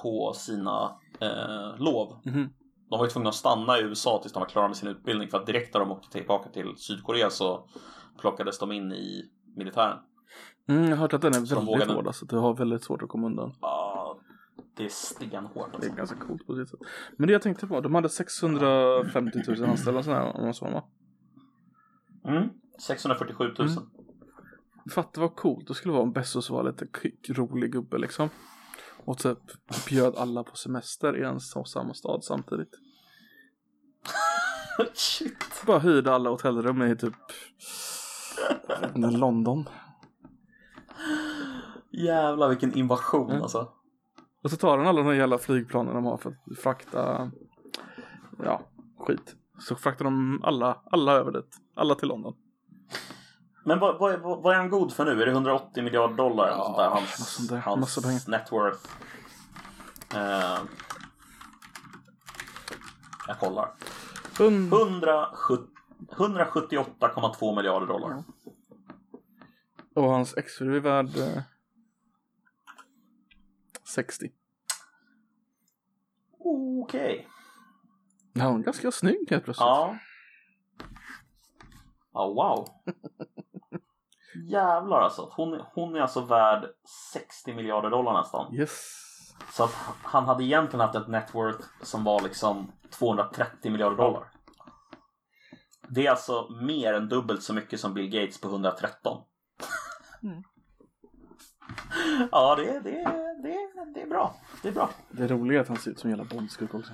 på sina eh, lov. Mhm. De var ju tvungna att stanna i USA tills de var klara med sin utbildning för att direkt när de åkte tillbaka till Sydkorea så plockades de in i militären. Mm, jag har hört att den är Så de väldigt vågade- hård, alltså det har väldigt svårt att komma undan. Ja, det är stenhårt Det alltså. är ganska coolt på sitt sätt. Men det jag tänkte på, de hade 650 000 anställda sådär, om man så va? Mm. 647 000. Mm. Fatta vad coolt, det skulle vara om Bezos var lite rolig gubbe liksom. Och typ bjöd alla på semester i en och samma stad samtidigt. Shit. Bara hyrde alla hotellrum i typ London. Jävlar vilken invasion Mm. alltså. Och så tar han alla de här jävla flygplanen de har för att frakta, ja, skit. Så fraktar de alla, alla över dit. Alla till London. Men vad, vad, är- vad, är han god för nu? Är det 180 miljarder dollar? eller Ja, sånt där? Hans, sånt där. hans Massa pengar. net worth. Eh, jag kollar. Hund... 170 178,2 miljarder dollar. Och hans exfru är värd eh, 60. Okej. Ja, hon är ganska snygg helt plötsligt. Ja. Ja, wow. Jävlar alltså. Hon, hon är alltså värd 60 miljarder dollar nästan. Yes. Så att han hade egentligen haft ett net worth som var liksom 230 miljarder dollar. Det är alltså mer än dubbelt så mycket som Bill Gates på 113. Mm. ja, det, det, det, det är bra. Det är bra. Det roliga är att han ser ut som en jävla bondskurk också.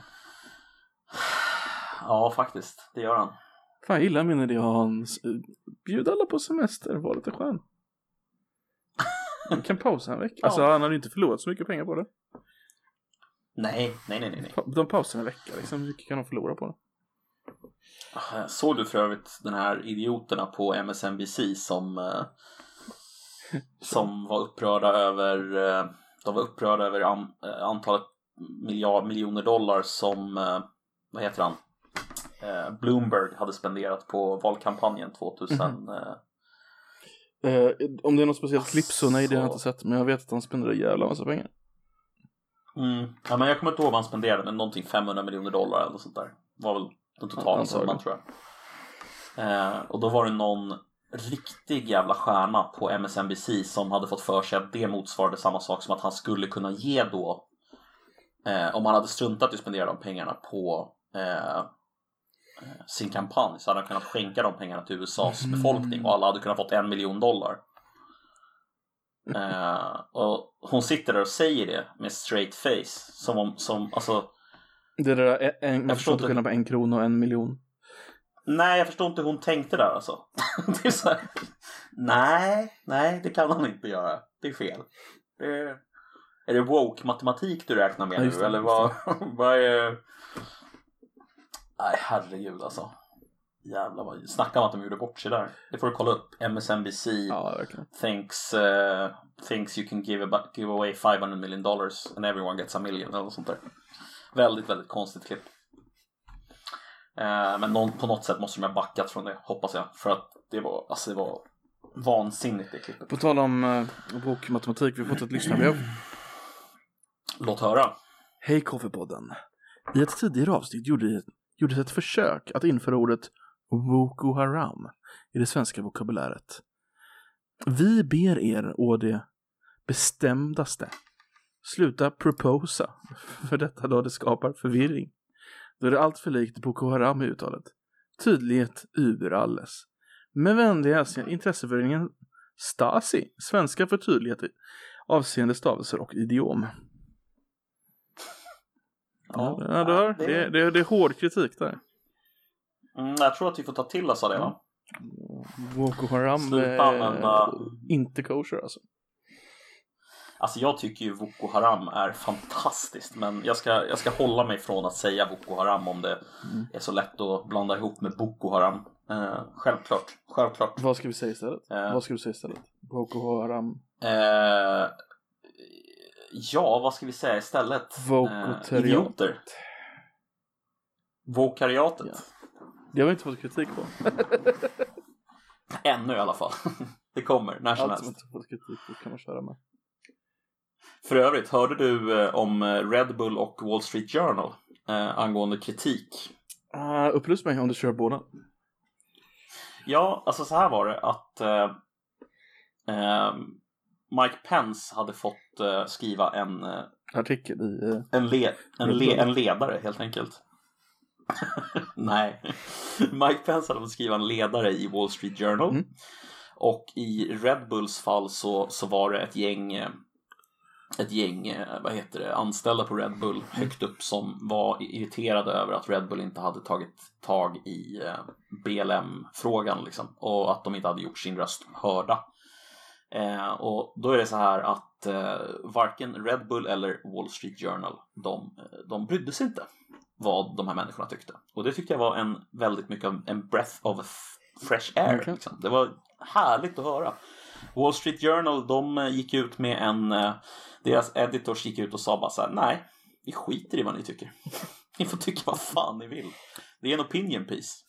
Ja, faktiskt. Det gör han. Fan, jag gillar min idé att ha en... s- Bjud alla på semester, var lite skön. Vi kan pausa en vecka. Ja. Alltså han hade ju inte förlorat så mycket pengar på det. Nej, nej, nej, nej. De pausar en vecka liksom, hur mycket kan de förlora på det? Ah, Såg du för övrigt den här idioterna på MSNBC som eh, som var upprörda över eh, de var upprörda över eh, antalet miljard, miljoner dollar som vad heter han eh, Bloomberg hade spenderat på valkampanjen 2000 eh, Eh, om det är något speciellt klipp så nej, det har jag inte sett. Men jag vet att han spenderar jävla massa pengar. mm, ja, men jag kommer inte ihåg vad han spenderade men någonting 500 miljoner dollar eller sånt där. Var väl den totala summan tror jag. Eh, och då var det någon riktig jävla stjärna på MSNBC som hade fått för sig att det motsvarade samma sak som att han skulle kunna ge då eh, om han hade struntat i att spendera de pengarna på eh, sin kampanj så hade han kunnat skänka de pengarna till USAs Mm. befolkning och alla hade kunnat fått en miljon dollar. Eh, och hon sitter där och säger det med straight face som om, som, alltså Det där, en, en, man Jag förstår inte inte. skillnad på en krona och en miljon. Nej, jag förstår inte hur hon tänkte där alltså. det är så här, nej, nej, det kan han inte göra. Det är fel. Det är, är det woke-matematik du räknar med Ja, nu? det, Eller vad, vad är... Nej, herregud alltså. Jävlar vad... Snacka om att de gjorde bort sig där. Det får du kolla upp. MSNBC Ja, verkligen. thinks, uh, thinks you can give, a, give away 500 million dollars and everyone gets a million eller något sånt där. Väldigt, väldigt konstigt klipp. Eh, men någon, på något sätt måste de ha backat från det, hoppas jag. För att det var, alltså det var vansinnigt det klippet. På tal om eh, bokmatematik, vi har fått ett lyssnarbrev. Låt höra. Hej Koffepodden. I ett tidigare avsnitt gjorde, gjordes ett försök att införa ordet Boko Haram i det svenska vokabuläret. Vi ber er å det bestämdaste sluta proposa för detta då det skapar förvirring. Då är det allt för likt Boko Haram i uttalet. Tydlighet ur alles. Med vänliga hälsningar intresseföreningen Stasi, svenska för tydlighet avseende stavelser och idiom. Ja, ja, du hör. det- Det, det, är hård kritik där. Mm, jag tror att vi får ta till oss av det va? Boko Haram Sluta är inte kosher alltså. Alltså jag tycker ju Boko Haram är fantastiskt men jag ska, jag ska hålla mig från att säga Boko Haram om det Mm. är så lätt att blanda ihop med Boko Haram. Eh, självklart, självklart. Vad ska vi säga istället? Eh. Vad ska du säga istället? Boko Haram. Eh, ja, vad ska vi säga istället? Eh, Vokotariat. idioter. Vokariatet. Ja. Det har vi inte fått kritik på. Ännu i alla fall. det kommer när som Allt som helst. inte fått kritik på kan man köra med. För övrigt, hörde du eh, om eh, Red Bull och Wall Street Journal eh, angående kritik? Uh, upplys mig om du kör båda. Ja, alltså så här var det att eh, eh, Mike Pence hade fått eh, skriva en, eh, Artikel i... eh, en, le- en, le- en ledare helt enkelt. Nej, Mike Pence hade fått skriva en ledare i Wall Street Journal. Mm. Och i Red Bulls fall så, så var det ett gäng eh, ett gäng, eh, vad heter det, anställda på Red Bull högt upp som var irriterade över att Red Bull inte hade tagit tag i eh, BLM-frågan liksom och att de inte hade gjort sin röst hörda. Eh, och då är det så här att eh, varken Red Bull eller Wall Street Journal de, eh, de brydde sig inte vad de här människorna tyckte. Och det tyckte jag var en väldigt mycket av en breath of fresh air. Verkligen. Liksom. Det var härligt att höra. Wall Street Journal de eh, gick ut med en, eh, deras editors gick ut och sa bara så här, nej, vi skiter i vad ni tycker. ni får tycka vad fan ni vill. Det är en opinion piece.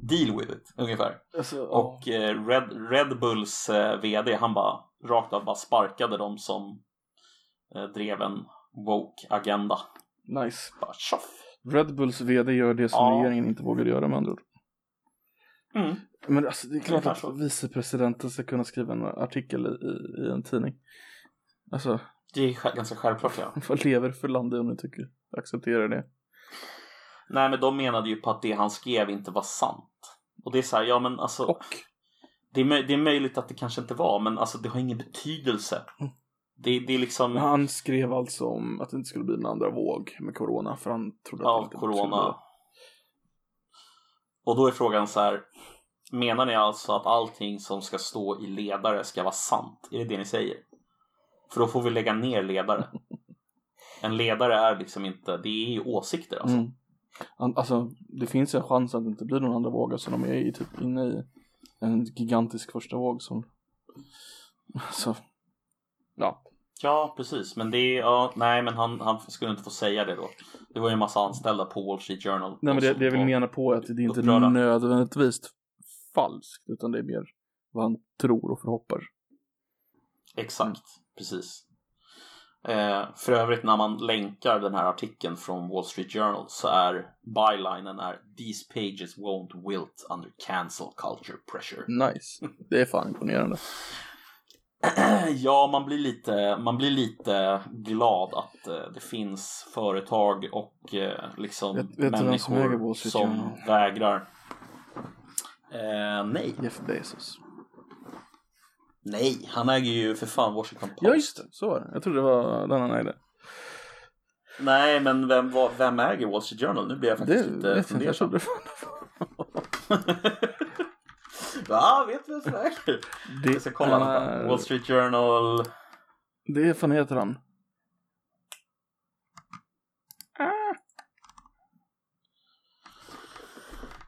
Deal with it, ungefär. Alltså, Och eh, Red, Red Bulls eh, VD, han bara rakt av bara sparkade dem som eh, drev en woke-agenda. nice. Bara tjoff! Red Bulls VD gör det som Ja. regeringen inte vågar göra med andra ord. Mm. Men alltså, det är klart att så. vicepresidenten ska kunna skriva en artikel i, i, i en tidning. Alltså, Det är ganska självklart ja. vad lever för land om ni tycker? Accepterar det. Nej men de menade ju på att det han skrev inte var sant. Och det är så här, ja men alltså. Och, Det är, det är möjligt att det kanske inte var, men alltså det har ingen betydelse. Mm. Det, det är liksom han skrev alltså om att det inte skulle bli en andra våg med corona för han trodde att av det inte skulle corona. bli. Och då är frågan så här. Menar ni alltså att allting som ska stå i ledare ska vara sant? Är det det ni säger? För då får vi lägga ner ledare. En ledare är liksom inte, det är ju åsikter alltså. Mm. Alltså, det finns en chans att det inte blir någon andra våg. Alltså, de är ju typ inne i en gigantisk första våg som... Alltså, ja. Ja, precis. Men det är, ja, nej men han, han skulle inte få säga det då. Det var ju en massa anställda på Wall Street Journal. Nej men det, det jag vill mena på är att det är inte upprörda. nödvändigtvis falskt. Utan det är mer vad han tror och förhoppar. Exakt, precis. Eh, för övrigt när man länkar den här artikeln från Wall Street Journal så är bylinen är These pages won't wilt under cancel culture pressure. Nice. Det är fan imponerande. ja, man blir lite, man blir lite glad att eh, det finns företag och eh, liksom Vet- vet som människor som Journal? vägrar. Eh, nej, Jeff Bezos. Nej, han äger ju för fan Washington Post. Ja just det, så var det. Jag trodde det var den han ägde. Nej, men vem, vad- vem äger Wall Street Journal? Nu blir jag faktiskt lite fundersam. var Va? Vet du vem som äger? det. Jag ska kolla. är-. Wall Street Journal. Det är fan heter han.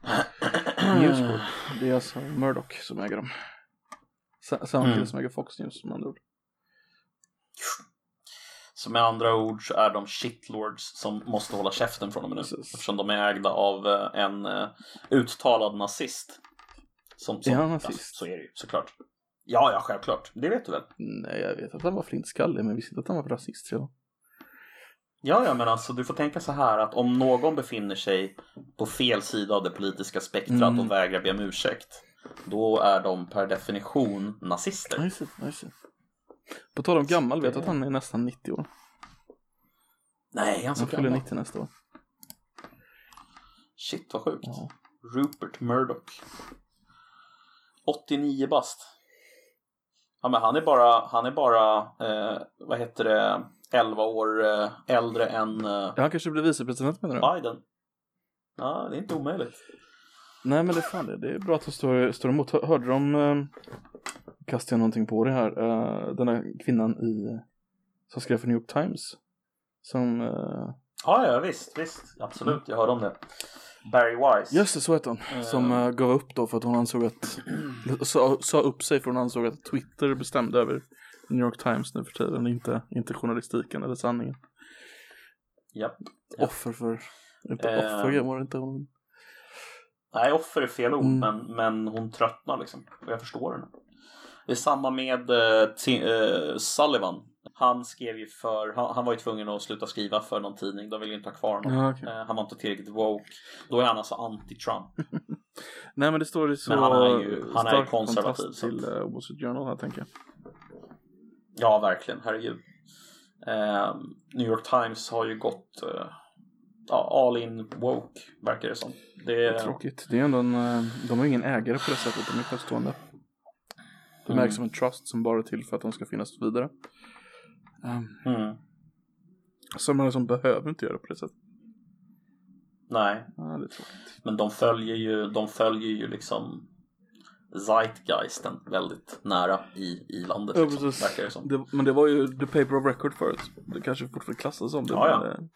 News Group. Det är alltså Murdoch som äger dem. Sa- Samma kille Mm. som äger Fox News med andra ord. Så med andra ord så är de shitlords som måste hålla käften från dem nu. Precis. Eftersom de är ägda av eh, en eh, uttalad nazist. Som, som, Är han ja, nazist? så är det ju såklart. Ja, ja, självklart. Det vet du väl? Nej, jag vet att han var flintskallig, men visste inte att han var rasist. Ja. Ja, ja, men alltså du får tänka så här att om någon befinner sig på fel sida av det politiska spektrat Mm. och vägrar be om ursäkt. Då är de per definition nazister. I see. På tal om gammal, vet det- att han är nästan 90 år. Nej, han Han så fyller gammal. 90 nästa år. Shit vad sjukt. Ja. Rupert Murdoch. 89 bast. Ja, men han är bara, han är bara eh, vad heter det, 11 år eh, äldre än eh, Ja, han kanske blir vicepresident menar du? Biden. Ja, det är inte omöjligt. Nej men det är fan det, det är bra att de står, står emot. Hör- Hörde de, eh, kastar jag någonting på det här, eh, den här kvinnan i, som skrev för New York Times. Som, eh, Ja, ja visst, visst. Absolut, jag hörde om det. Barry Wise. just det så heter hon. Eh. Som eh, gav upp då för att hon ansåg att, sa, sa upp sig för hon ansåg att Twitter bestämde över New York Times nu för tiden, inte, inte journalistiken eller sanningen. Japp. Ja. Offer för, inte Eh. offer var det inte hon. Nej, offer är fel ord, Mm. men, men hon tröttnar liksom. Och jag förstår henne. Det är samma med eh, Ti- eh, Sullivan. Han skrev ju för, han, han var ju tvungen att sluta skriva för någon tidning. De ville ju inte ha kvar honom. Ja, okej. Eh, han var inte tillräckligt woke. Då är han alltså anti-Trump. Nej men det står i så Men han är ju- han är konservativ, så till uh, Wall Street Journal här tänker jag. Ja, verkligen. Herregud. Eh, New York Times har ju gått eh, ja, all in woke, verkar det som. Det är, Tråkigt. Det är ändå en, eh, de har ingen ägare på det sättet, de är självstående. Det Mm. märks som en trust som bara är till för att de ska finnas vidare. Um, mm, så man liksom behöver inte göra på det sättet. nej, Ja, men de följer ju, de följer ju liksom zeitgeisten väldigt nära i, i landet. Ja, liksom, det som. Det, men det var ju the paper of record förut. Det kanske fortfarande klassas som det. Ja, ja.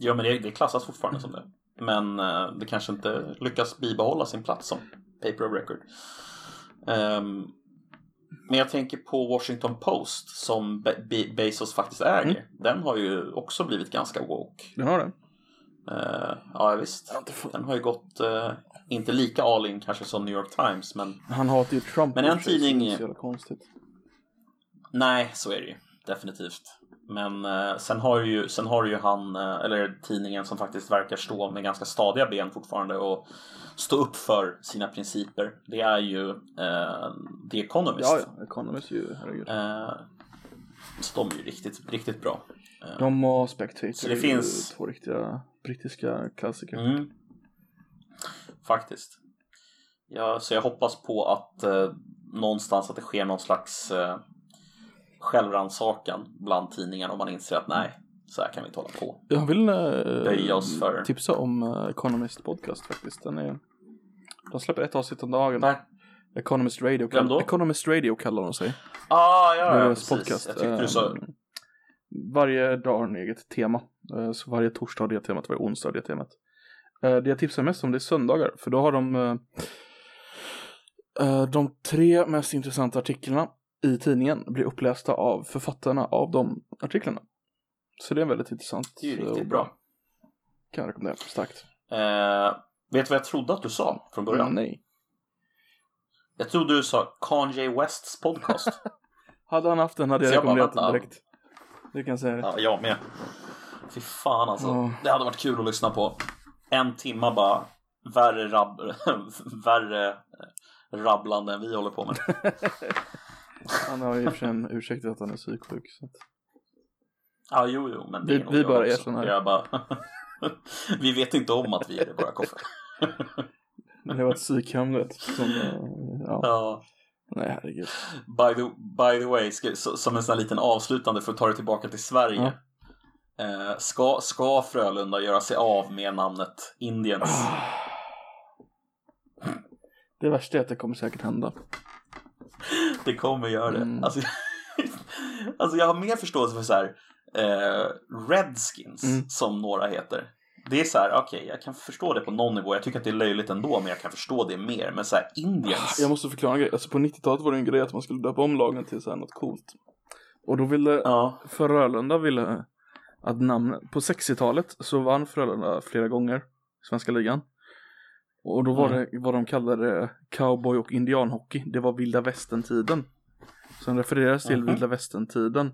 Eh, Ja, men det, det klassas fortfarande som det. Men eh, det kanske inte lyckas bibehålla sin plats som paper of record. Ehm, men jag tänker på Washington Post som Be- Be- Bezos faktiskt äger. Mm. Den har ju också blivit ganska woke. Den har det. Uh, ja, visst. Den har ju gått, eh, inte lika all in kanske som New York Times, men Han hatar ju Trump. Men en tidning- nej, så är det ju. Definitivt. Men eh, sen, har ju, sen har ju han, eh, eller tidningen som faktiskt verkar stå med ganska stadiga ben fortfarande och stå upp för sina principer. Det är ju eh, The Economist. Ja, ja. Economist ju, herregud. Eh, så de är ju riktigt, riktigt bra. Eh, De och Spectator Så det är finns- två riktiga brittiska klassiker. Mm. Faktiskt. Ja, så jag hoppas på att eh, någonstans att det sker någon slags eh, självrannsakan bland tidningarna om man inser att nej, så här kan vi inte hålla på. Jag vill eh, oss för- tipsa om eh, Economist podcast faktiskt. Den är, de släpper ett avsnitt om dagen. Nej. Economist Radio, Vem då? Economist Radio kallar de sig. Ah, ja, ja, precis. podcast. Jag tyckte du sa... Eh, Varje dag har de eget tema. Eh, Så varje torsdag har det temat, varje onsdag har det temat. Eh, Det jag tipsar mest om det är söndagar. För då har de de tre mest intressanta artiklarna i tidningen blir upplästa av författarna av de artiklarna. Så det är väldigt intressant. Det är ju riktigt bra. Kan jag rekommendera starkt. Eh, vet du vad jag trodde att du sa från början? Mm, nej. Jag trodde du sa Kanye Wests podcast. Hade han haft den hade jag jag rekommenderat den direkt. Det kan säga det. ja, jag med. Fy fan alltså. Ja. Det hade varit kul att lyssna på. En timma bara värre, rab värre eh, rabblande än vi håller på med. Han har ju för sig en ursäkt att han är psyksjuk. Så att... Ja, jo, jo, men det Vi- är nog vi jag bara också. erkänner. Jag bara... vi vet inte om att vi är det bara, Koffe. Men det var ett vet. Som, eh, ja. Ja. Nej herregud. By the, by the way, ska, så, som en sån här liten avslutande för att ta det tillbaka till Sverige. Eh, ska, ska Frölunda göra sig av med namnet Indians? Det värsta är att det kommer säkert hända. Det kommer göra det. Mm. Alltså, alltså jag har mer förståelse för så här eh, Redskins Mm. som några heter. Det är så här, okej, jag kan förstå det på någon nivå. Jag tycker att det är löjligt ändå, men jag kan förstå det mer. Men så här, Indians. Jag måste förklara en grej. Alltså på 90-talet var det en grej att man skulle döpa om lagen till så här något coolt. Och då ville Ja, Frölunda ville att namnet, på 60-talet så vann Frölunda flera gånger svenska ligan. Och då var Mm. det vad de kallade cowboy och indianhockey. Det var vilda västern-tiden. Som refereras till Mhm. vilda västern-tiden.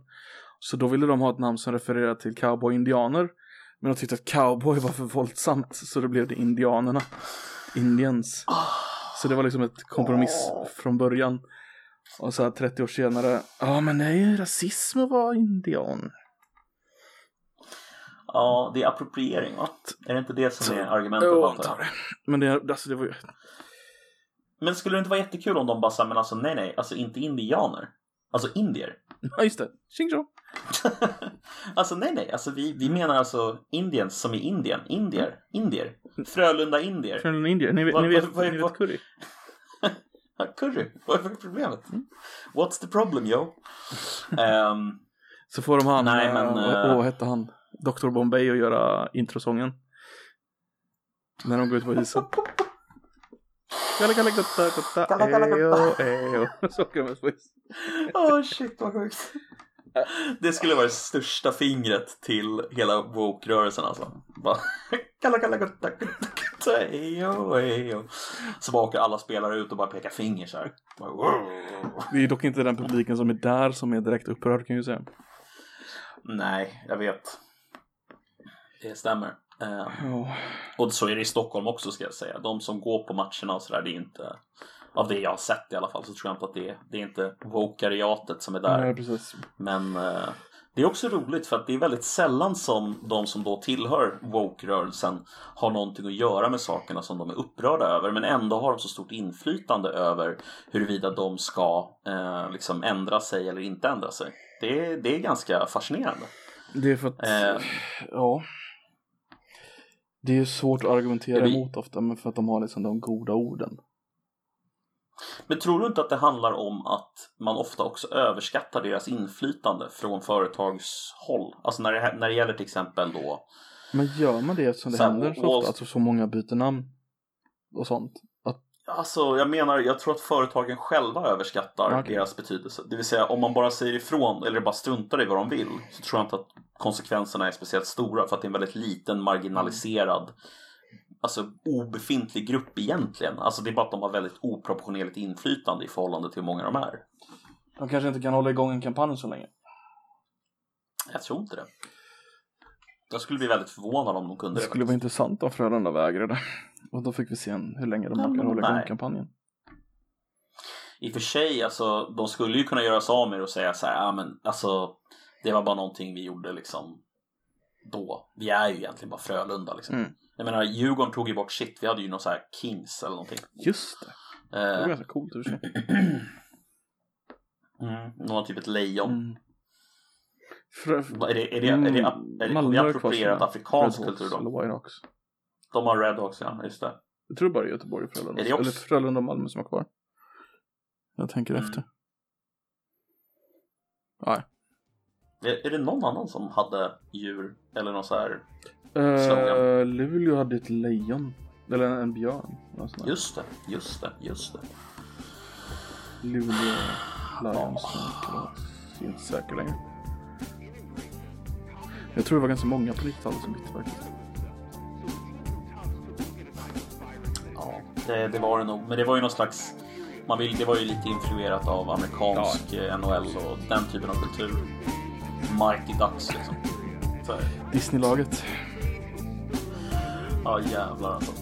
Så då ville de ha ett namn som refererar till cowboy och indianer. Men de tyckte att cowboy var för våldsamt så då blev det indianerna. Indians. Så det var liksom ett kompromiss från början. Och så här 30 år senare, ja men det är ju rasism att vara indian. Ja, det är appropriering va? Är det inte det som är argumentet? Jo, antar det. Men det, alltså det var ju, Men skulle det inte vara jättekul om de bara sa, men alltså nej, nej, alltså inte indianer. Alltså indier. ja just det, tjing alltså nej, nej, alltså vi, vi menar alltså Indiens som i Indien. Indier, indier. Frölunda indier. Från indier, ni Vad- ni vet, vad- vad- ni vet curry. Curry, vad är problemet? What's the problem yo? Ehm, Så får de han, Nej, men, men, eh, vad hette han? Dr Bombay att göra introsången. När de går ut på isen. Kalla kalla gutta gutta Kalla, kalla, gutta. ejo ejo. Så kan de ut på isen. Åh shit vad sjukt. Det skulle vara det största fingret till hela woke-rörelsen alltså. Bara, kalla kalla gutta gutta gutta ejo ejo. Så bara åker alla spelare ut och bara pekar finger så här. Bara, wow. Det är dock inte den publiken som är där som är direkt upprörd kan jag ju säga. Nej, jag vet. Det stämmer. Eh, Ja. och så är det i Stockholm också ska jag säga. De som går på matcherna och sådär, det är inte av det jag har sett i alla fall så tror jag inte att det är, det är inte wokariatet som är där. Nej, precis. Men eh, det är också roligt för att det är väldigt sällan som de som då tillhör woke-rörelsen har någonting att göra med sakerna som de är upprörda över men ändå har de så stort inflytande över huruvida de ska eh, liksom ändra sig eller inte ändra sig. Det är, det är ganska fascinerande. Det är för att, Eh, ja. Det är ju svårt att argumentera vi- emot ofta, men för att de har liksom de goda orden. Men tror du inte att det handlar om att man ofta också överskattar deras inflytande från företagshåll? Alltså när det, när det gäller till exempel då Men gör man det eftersom det Så händer så ofta? Alltså så många byter namn och sånt? Alltså jag menar, jag tror att företagen själva överskattar Okej. deras betydelse. Det vill säga om man bara säger ifrån eller bara struntar i vad de vill så tror jag inte att konsekvenserna är speciellt stora för att det är en väldigt liten marginaliserad Alltså obefintlig grupp egentligen. Alltså det är bara att de har väldigt oproportionerligt inflytande i förhållande till hur många de är. de kanske inte kan hålla igång en kampanj så länge. Jag tror inte det. Jag skulle bli väldigt förvånad om de kunde Det skulle vara intressant om Frölunda vägrade. Och då fick vi se en, hur länge de Ja, orkar hålla igång kampanjen. I och för sig, alltså, de skulle ju kunna göra sig av med det och säga så här, ja men alltså, det var bara någonting vi gjorde liksom då. Vi är ju egentligen bara Frölunda liksom. Mm. Jag menar, Djurgården tog ju bort shit, vi hade ju någon så här Kings eller någonting. Just det. Det var Eh, ganska coolt i och för sig. mm, någon typ ett lejon. Mm. Är det, är det, är det, är det, är det, Malmö kvar approprierat afrikansk kultur då? Eller White Hawks. De har Redhawks, ja, just det. Jag tror bara är Göteborg och Frölunda. Är det också- Eller Frölunda och Malmö som har kvar. Jag tänker Mm. efter. Nej. Är, är det någon annan som hade djur eller någon så här? Uh, Luleå hade ett lejon. Eller en, en björn. Just det, just det, just det. Luleå Lions. Ja. Jag är inte säker längre. Jag tror det var ganska många på 90-talet som bytte faktiskt. Ja, det, det var det nog. Men det var ju någon slags... Man vill, det var ju lite influerat av amerikansk eh, NHL och den typen av kultur. Mighty Ducks liksom. Disneylaget. ja jävlar alltså.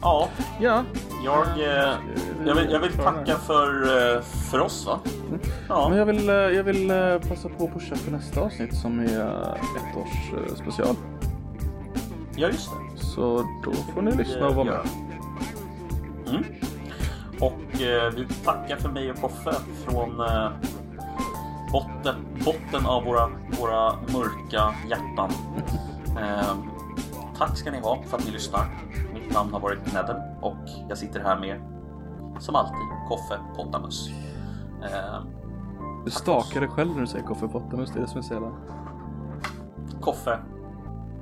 Ja, Ja. Jag, eh, jag, vill, jag vill tacka för, eh, för oss va? Men Ja, jag vill, eh, jag vill passa på att pusha för nästa avsnitt som är ett års special. ja just det. Så då får ni lyssna och vara med. Mm. Och eh, vi tackar för mig och Koffe från eh, botten, botten av våra, våra mörka hjärtan. Eh, tack ska ni ha för att ni lyssnar. Mitt namn har varit Nedden och jag sitter här med, som alltid, Koffe Pottamus. Eh, Du stakar dig själv när du säger Koffe Pottamus, det är det som är så jävla... Koffe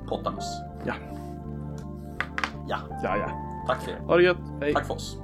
Pottamus. Ja. Ja, Ja, ja. tack för er. Ha det gött, hej. Tack för oss.